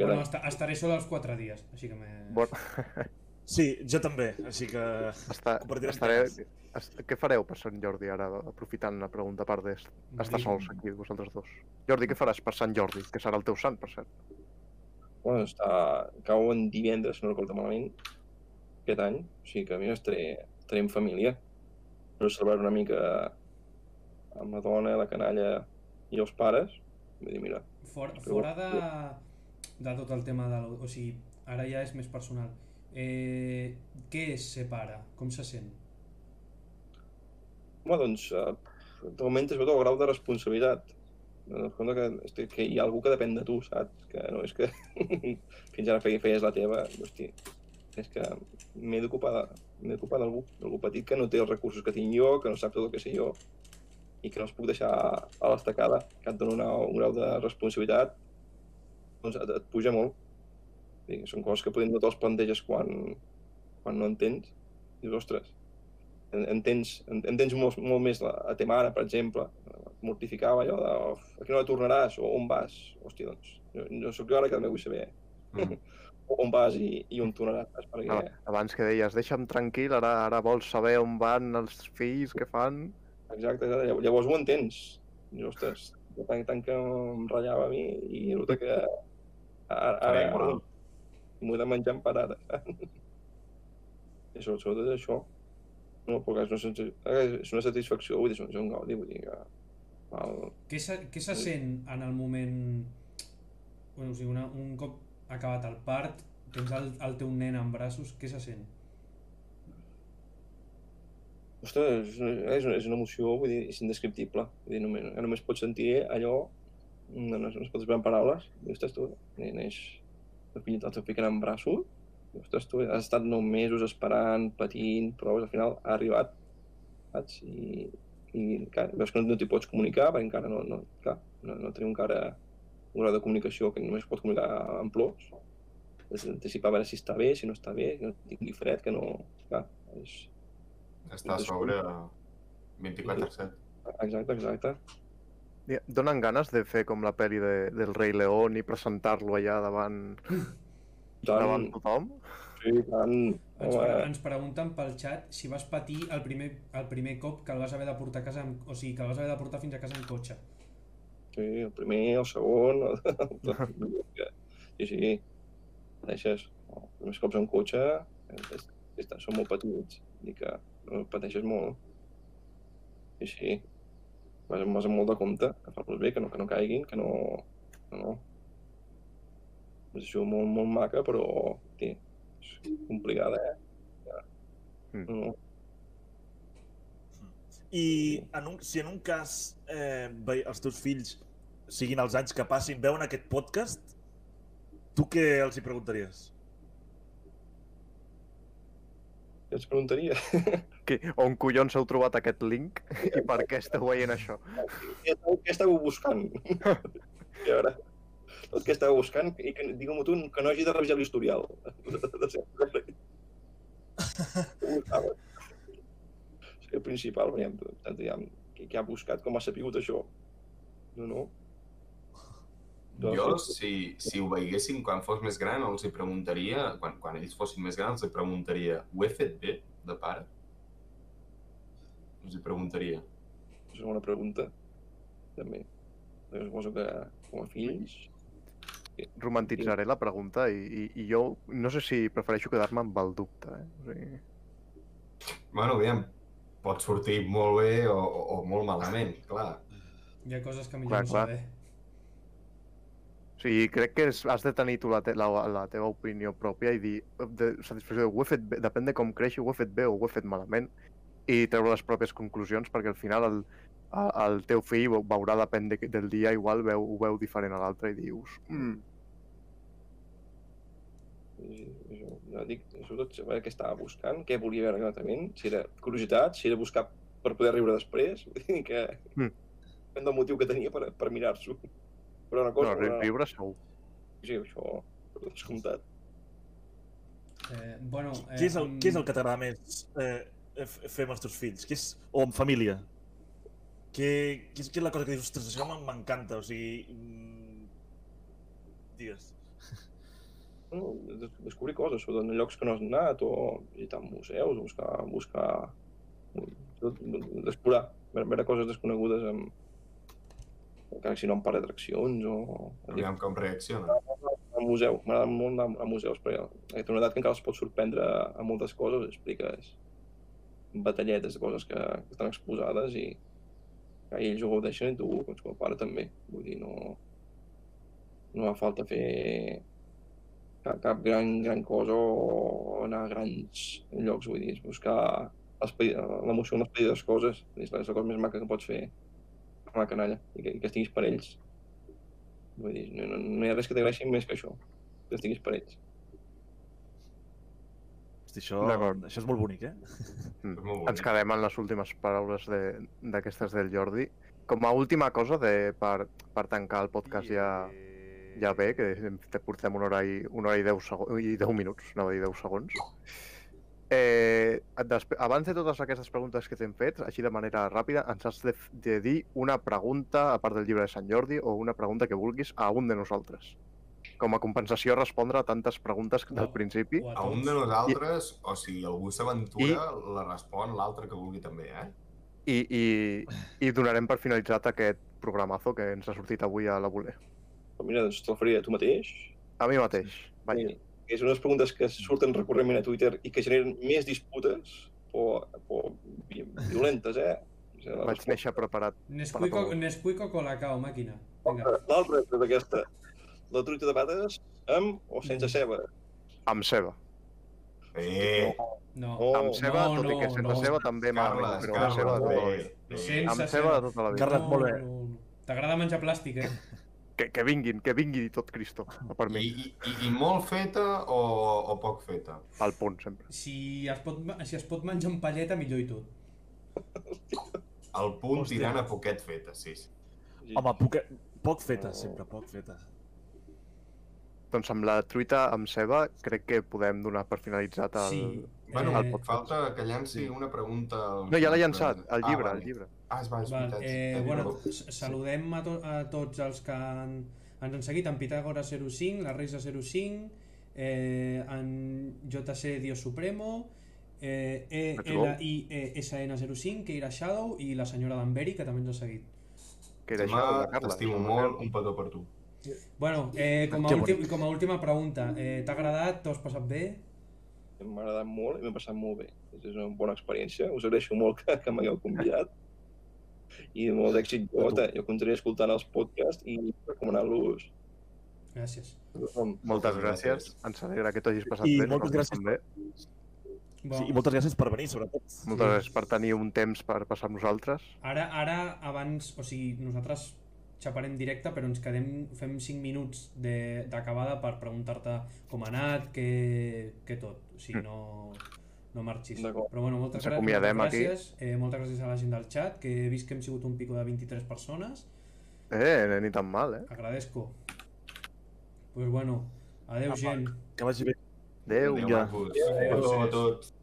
Bueno, estaré sola els 4 dies, així que me... Bon, Sí, jo també, així que... està, estaré, temes. est, què fareu per Sant Jordi ara, aprofitant la pregunta a part d'est? Estar Morir- sols aquí, vosaltres dos. Jordi, què faràs per Sant Jordi? Que serà el teu sant, per cert. Bueno, està... cau en divendres, si no recordo malament, aquest any. O sigui que, mira, estaré, estaré en família. per celebrar una mica amb la dona, la canalla i els pares. Vull dir, mira, For, Però- fora de, de tot el tema del... O sigui, ara ja és més personal. Eh, què es separa? Com se sent? home, doncs, eh, t'augmenta sobretot el grau de responsabilitat. Compte que, hosti, que hi ha algú que depèn de tu, saps? Que no és que [laughs] fins ara feies, feies la teva, hosti, és que m'he d'ocupar d'algú, d'algú petit que no té els recursos que tinc jo, que no sap tot el que sé jo, i que no els puc deixar a l'estacada, que et dona una, un grau de responsabilitat, doncs et, et puja molt. I són coses que potser no te'ls planteges quan, quan no entens. Dius, ostres, entens, en- entens molt, molt més la, la teva mare, per exemple, et mortificava allò de "Uf, a quina hora tornaràs o on vas? Hòstia, doncs, jo, jo sóc jo ara que també vull saber Mm. [laughs] on vas i, i on tornaràs, perquè Ah, abans que deies, deixa'm tranquil, ara, ara vols saber on van els fills, què fan... exacte, exacte, llavors, ho entens. I, ostres, tant, tant que em ratllava a mi i resulta que ara, ara, ara m'ho he de menjar en parada. [laughs] I sobretot és això. No, però és una, és una satisfacció, vull dir, és un- gaudi, vull dir que... Val, Què se, què se sent en el moment... Bueno, o sigui, una, un cop acabat el part, tens el, el teu nen en braços, què se sent? Ostres, és una, és una, és una emoció, vull dir, és indescriptible. Vull dir, només, només pots sentir allò, no, no, no es pot explicar en paraules. I, ostres, tu, neix el fill el teu fill en braços, ostres, tu, has estat nou mesos esperant, patint, però al final ha arribat, saps? I, i clar, veus que no, no t'hi pots comunicar, perquè encara no, no, clar, no, no tenim encara un grau de comunicació que només es pot comunicar en plors. Has d'anticipar a veure si està bé, si no està bé, que no tingui fred, que no... Clar, és, Està a sobre 24-7. Exacte, exacte. Donen ganes de fer com la pel·li de, del Rei León i presentar-lo allà davant, davant Tant, tothom? sí, tant, Ens, pre ens pregunten pel xat si vas patir el primer, el primer cop que el vas haver de portar a casa, amb, o sigui, que el vas haver de portar fins a casa en cotxe. sí, el primer, el segon, el... sí, sí, pateixes, els primers cops en cotxe, és, és, són molt petits, i que no, pateixes molt. Sí, sí, vas, vas amb molt de compte, agafar-los bé, que no, que no caiguin, que no... no, no. És això molt, molt maca, però, sí, és complicada, eh? Mm. No. I en un, si en un cas eh, els teus fills, siguin els anys que passin, veuen aquest podcast, tu què els hi preguntaries? Ja ens preguntaria. [laughs] Que, on collons heu trobat aquest link i per què esteu veient això? Què estàveu, què estàveu buscant? [laughs] I a tot que estàveu buscant i que digueu-m'ho tu que no hagi de revisar l'historial. El principal, veiem, tant, ja, què, què ha buscat, com ha sapigut això. No, no. Jo, si, si ho veiessin quan fos més gran, els hi preguntaria, quan, quan ells fossin més grans, els hi preguntaria, ho he fet bé, de pare? Els hi preguntaria. És una bona pregunta, també. Jo suposo que com a fills... Romantitzaré la pregunta i, i, i jo no sé si prefereixo quedar-me amb el dubte. Eh? O sigui, Bueno, aviam, pot sortir molt bé o, o, molt malament, [laughs] clar. Hi ha coses que millor Clar, no clar. saber. o sigui crec que és, has de tenir tu la, te, la, la teva opinió pròpia i dir, de satisfacció, ho he fet bé, depèn de com creixi, ho he fet bé o ho he fet malament, i treure les pròpies conclusions, perquè al final el, el, el teu fill veu- veurà, depèn de, del dia, igual veu, ho veu diferent a l'altre i dius, mm, I, això, ja dic, sobretot saber què estava buscant, què volia veure exactament, si era curiositat, si era buscar per poder riure després, [laughs] vull dir que Mm. depèn del motiu que tenia per, per mirar-s'ho. Però una no, cosa, ri- una... riure segur. sí, això, per descomptat. Eh, bueno, eh, Què és el, mm, què és el que t'agrada més eh, f- fer amb els teus fills? Què és, o amb família? Què, què, és, què és la cosa que dius, ostres, això m'en- m'encanta, o sigui... Mm... Digues. No, des- descobrir coses, sobretot en llocs que no has anat, o visitar museus, o buscar, buscar explorar, veure, veure coses desconegudes amb, encara que si no en parc d'atraccions o Aviam com reacciona. al museu. M'agrada molt anar a museus, perquè aquesta una edat que encara es pot sorprendre a moltes coses, expliques batalletes de coses que, que estan exposades i ho gaudeixen i tu, doncs, com a pare també. Vull dir, no, no fa falta fer cap, cap gran, gran cosa o anar a grans llocs, vull dir, és buscar l'emoció en les petites coses, és la, és la cosa més maca que pots fer amb la canalla i que, i que estiguis per ells. Vull dir, no, no, no hi ha res que t'agraeixi més que això, que estiguis per ells. Hosti, això, això és molt bonic, eh? Mm. Molt Ens bonic. quedem en les últimes paraules de- d'aquestes del Jordi. Com a última cosa, de, per, per tancar el podcast ja, ja bé, que te portem una hora i, una hora i, deu, sego i deu minuts, a dir 10 segons. Eh, abans de totes aquestes preguntes que t'hem fet, així de manera ràpida, ens has de, de dir una pregunta, a part del llibre de Sant Jordi, o una pregunta que vulguis a un de nosaltres. Com a compensació a respondre a tantes preguntes del O- principi. A un de tots. nosaltres, o si algú s'aventura, la respon l'altre que vulgui també, eh? I, i, i donarem per finalitzat aquest programazo que ens ha sortit avui a la voler. Però mira, doncs te'l faria a tu mateix. A mi mateix. Vaja. I, és unes preguntes que surten recurrentment a Twitter i que generen més disputes o, o vi- violentes, eh? Vaig néixer preparat. Nesquik o, Nesquik o Colacao, màquina. Vinga. L'altra és aquesta. La truita de patates amb o sense ceba. Amb ceba. Eh, No. Oh, amb ceba, no, tot i que no, sense no. ceba també Carles, però amb ceba de tota la vida. Amb ceba. de tota la vida. Carles, molt bé. No, no, no. T'agrada menjar plàstic, eh? Que, que vinguin, que vingui tot Cristo, per mi. i, i, I molt feta o, o poc feta? Al punt, sempre. Si es pot, si es pot menjar amb palleta, millor i tot. El punt Hòstia. tirant a poquet feta, sí. sí. Home, poc, poc feta, sempre, poc feta. Doncs amb la truita amb ceba crec que podem donar per finalitzat el... Sí. Bueno, Eh, falta que llanci sí. una pregunta... al- No, ja l'he llançat, el Ah, llibre, vale. el llibre. Ah, és, va, és Val, veritat. eh, Eh, bueno, s- saludem a, to a tots els que han, ens han seguit, en Pitàgora 05, la Reisa 05, eh, en JC Dios Supremo, eh, Let's go. ELISN05, Keira Shadow i la senyora Danbury, que també ens ha seguit. Que era això, de Carles. T'estimo molt, un petó per tu. Bueno, eh, com, a últim, com a última pregunta, eh, t'ha agradat? T'ho has passat bé? M'ha agradat molt i m'he passat molt bé. És una bona experiència. Us agraeixo molt que, que m'hagueu convidat. I molt d'èxit. Jo, jo continuaré escoltant els podcasts i recomanar-los. Gràcies. Moltes Moltes gràcies. Ens alegra que t'ho hagis passat I bé. moltes nosaltres gràcies. També. Bon, Sí, I moltes gràcies per venir, sobretot. Moltes gràcies per tenir un temps per passar amb nosaltres. Ara, ara, abans, o sigui, nosaltres xaparem directe, però ens quedem, fem 5 minuts de- d'acabada per preguntar-te com ha anat, què, què tot. O sigui, Mm. no, no marxis. Però bueno, moltes, acomiadem moltes gràcies. Eh, moltes gràcies a la gent del chat, que he vist que hem sigut un pico de 23 persones. Eh, ni tan mal, eh? Agradezco. Pues bueno, adeu, gent. Que vagi bé. Adéu, Vinga. macos. Adéu. Petó a tots.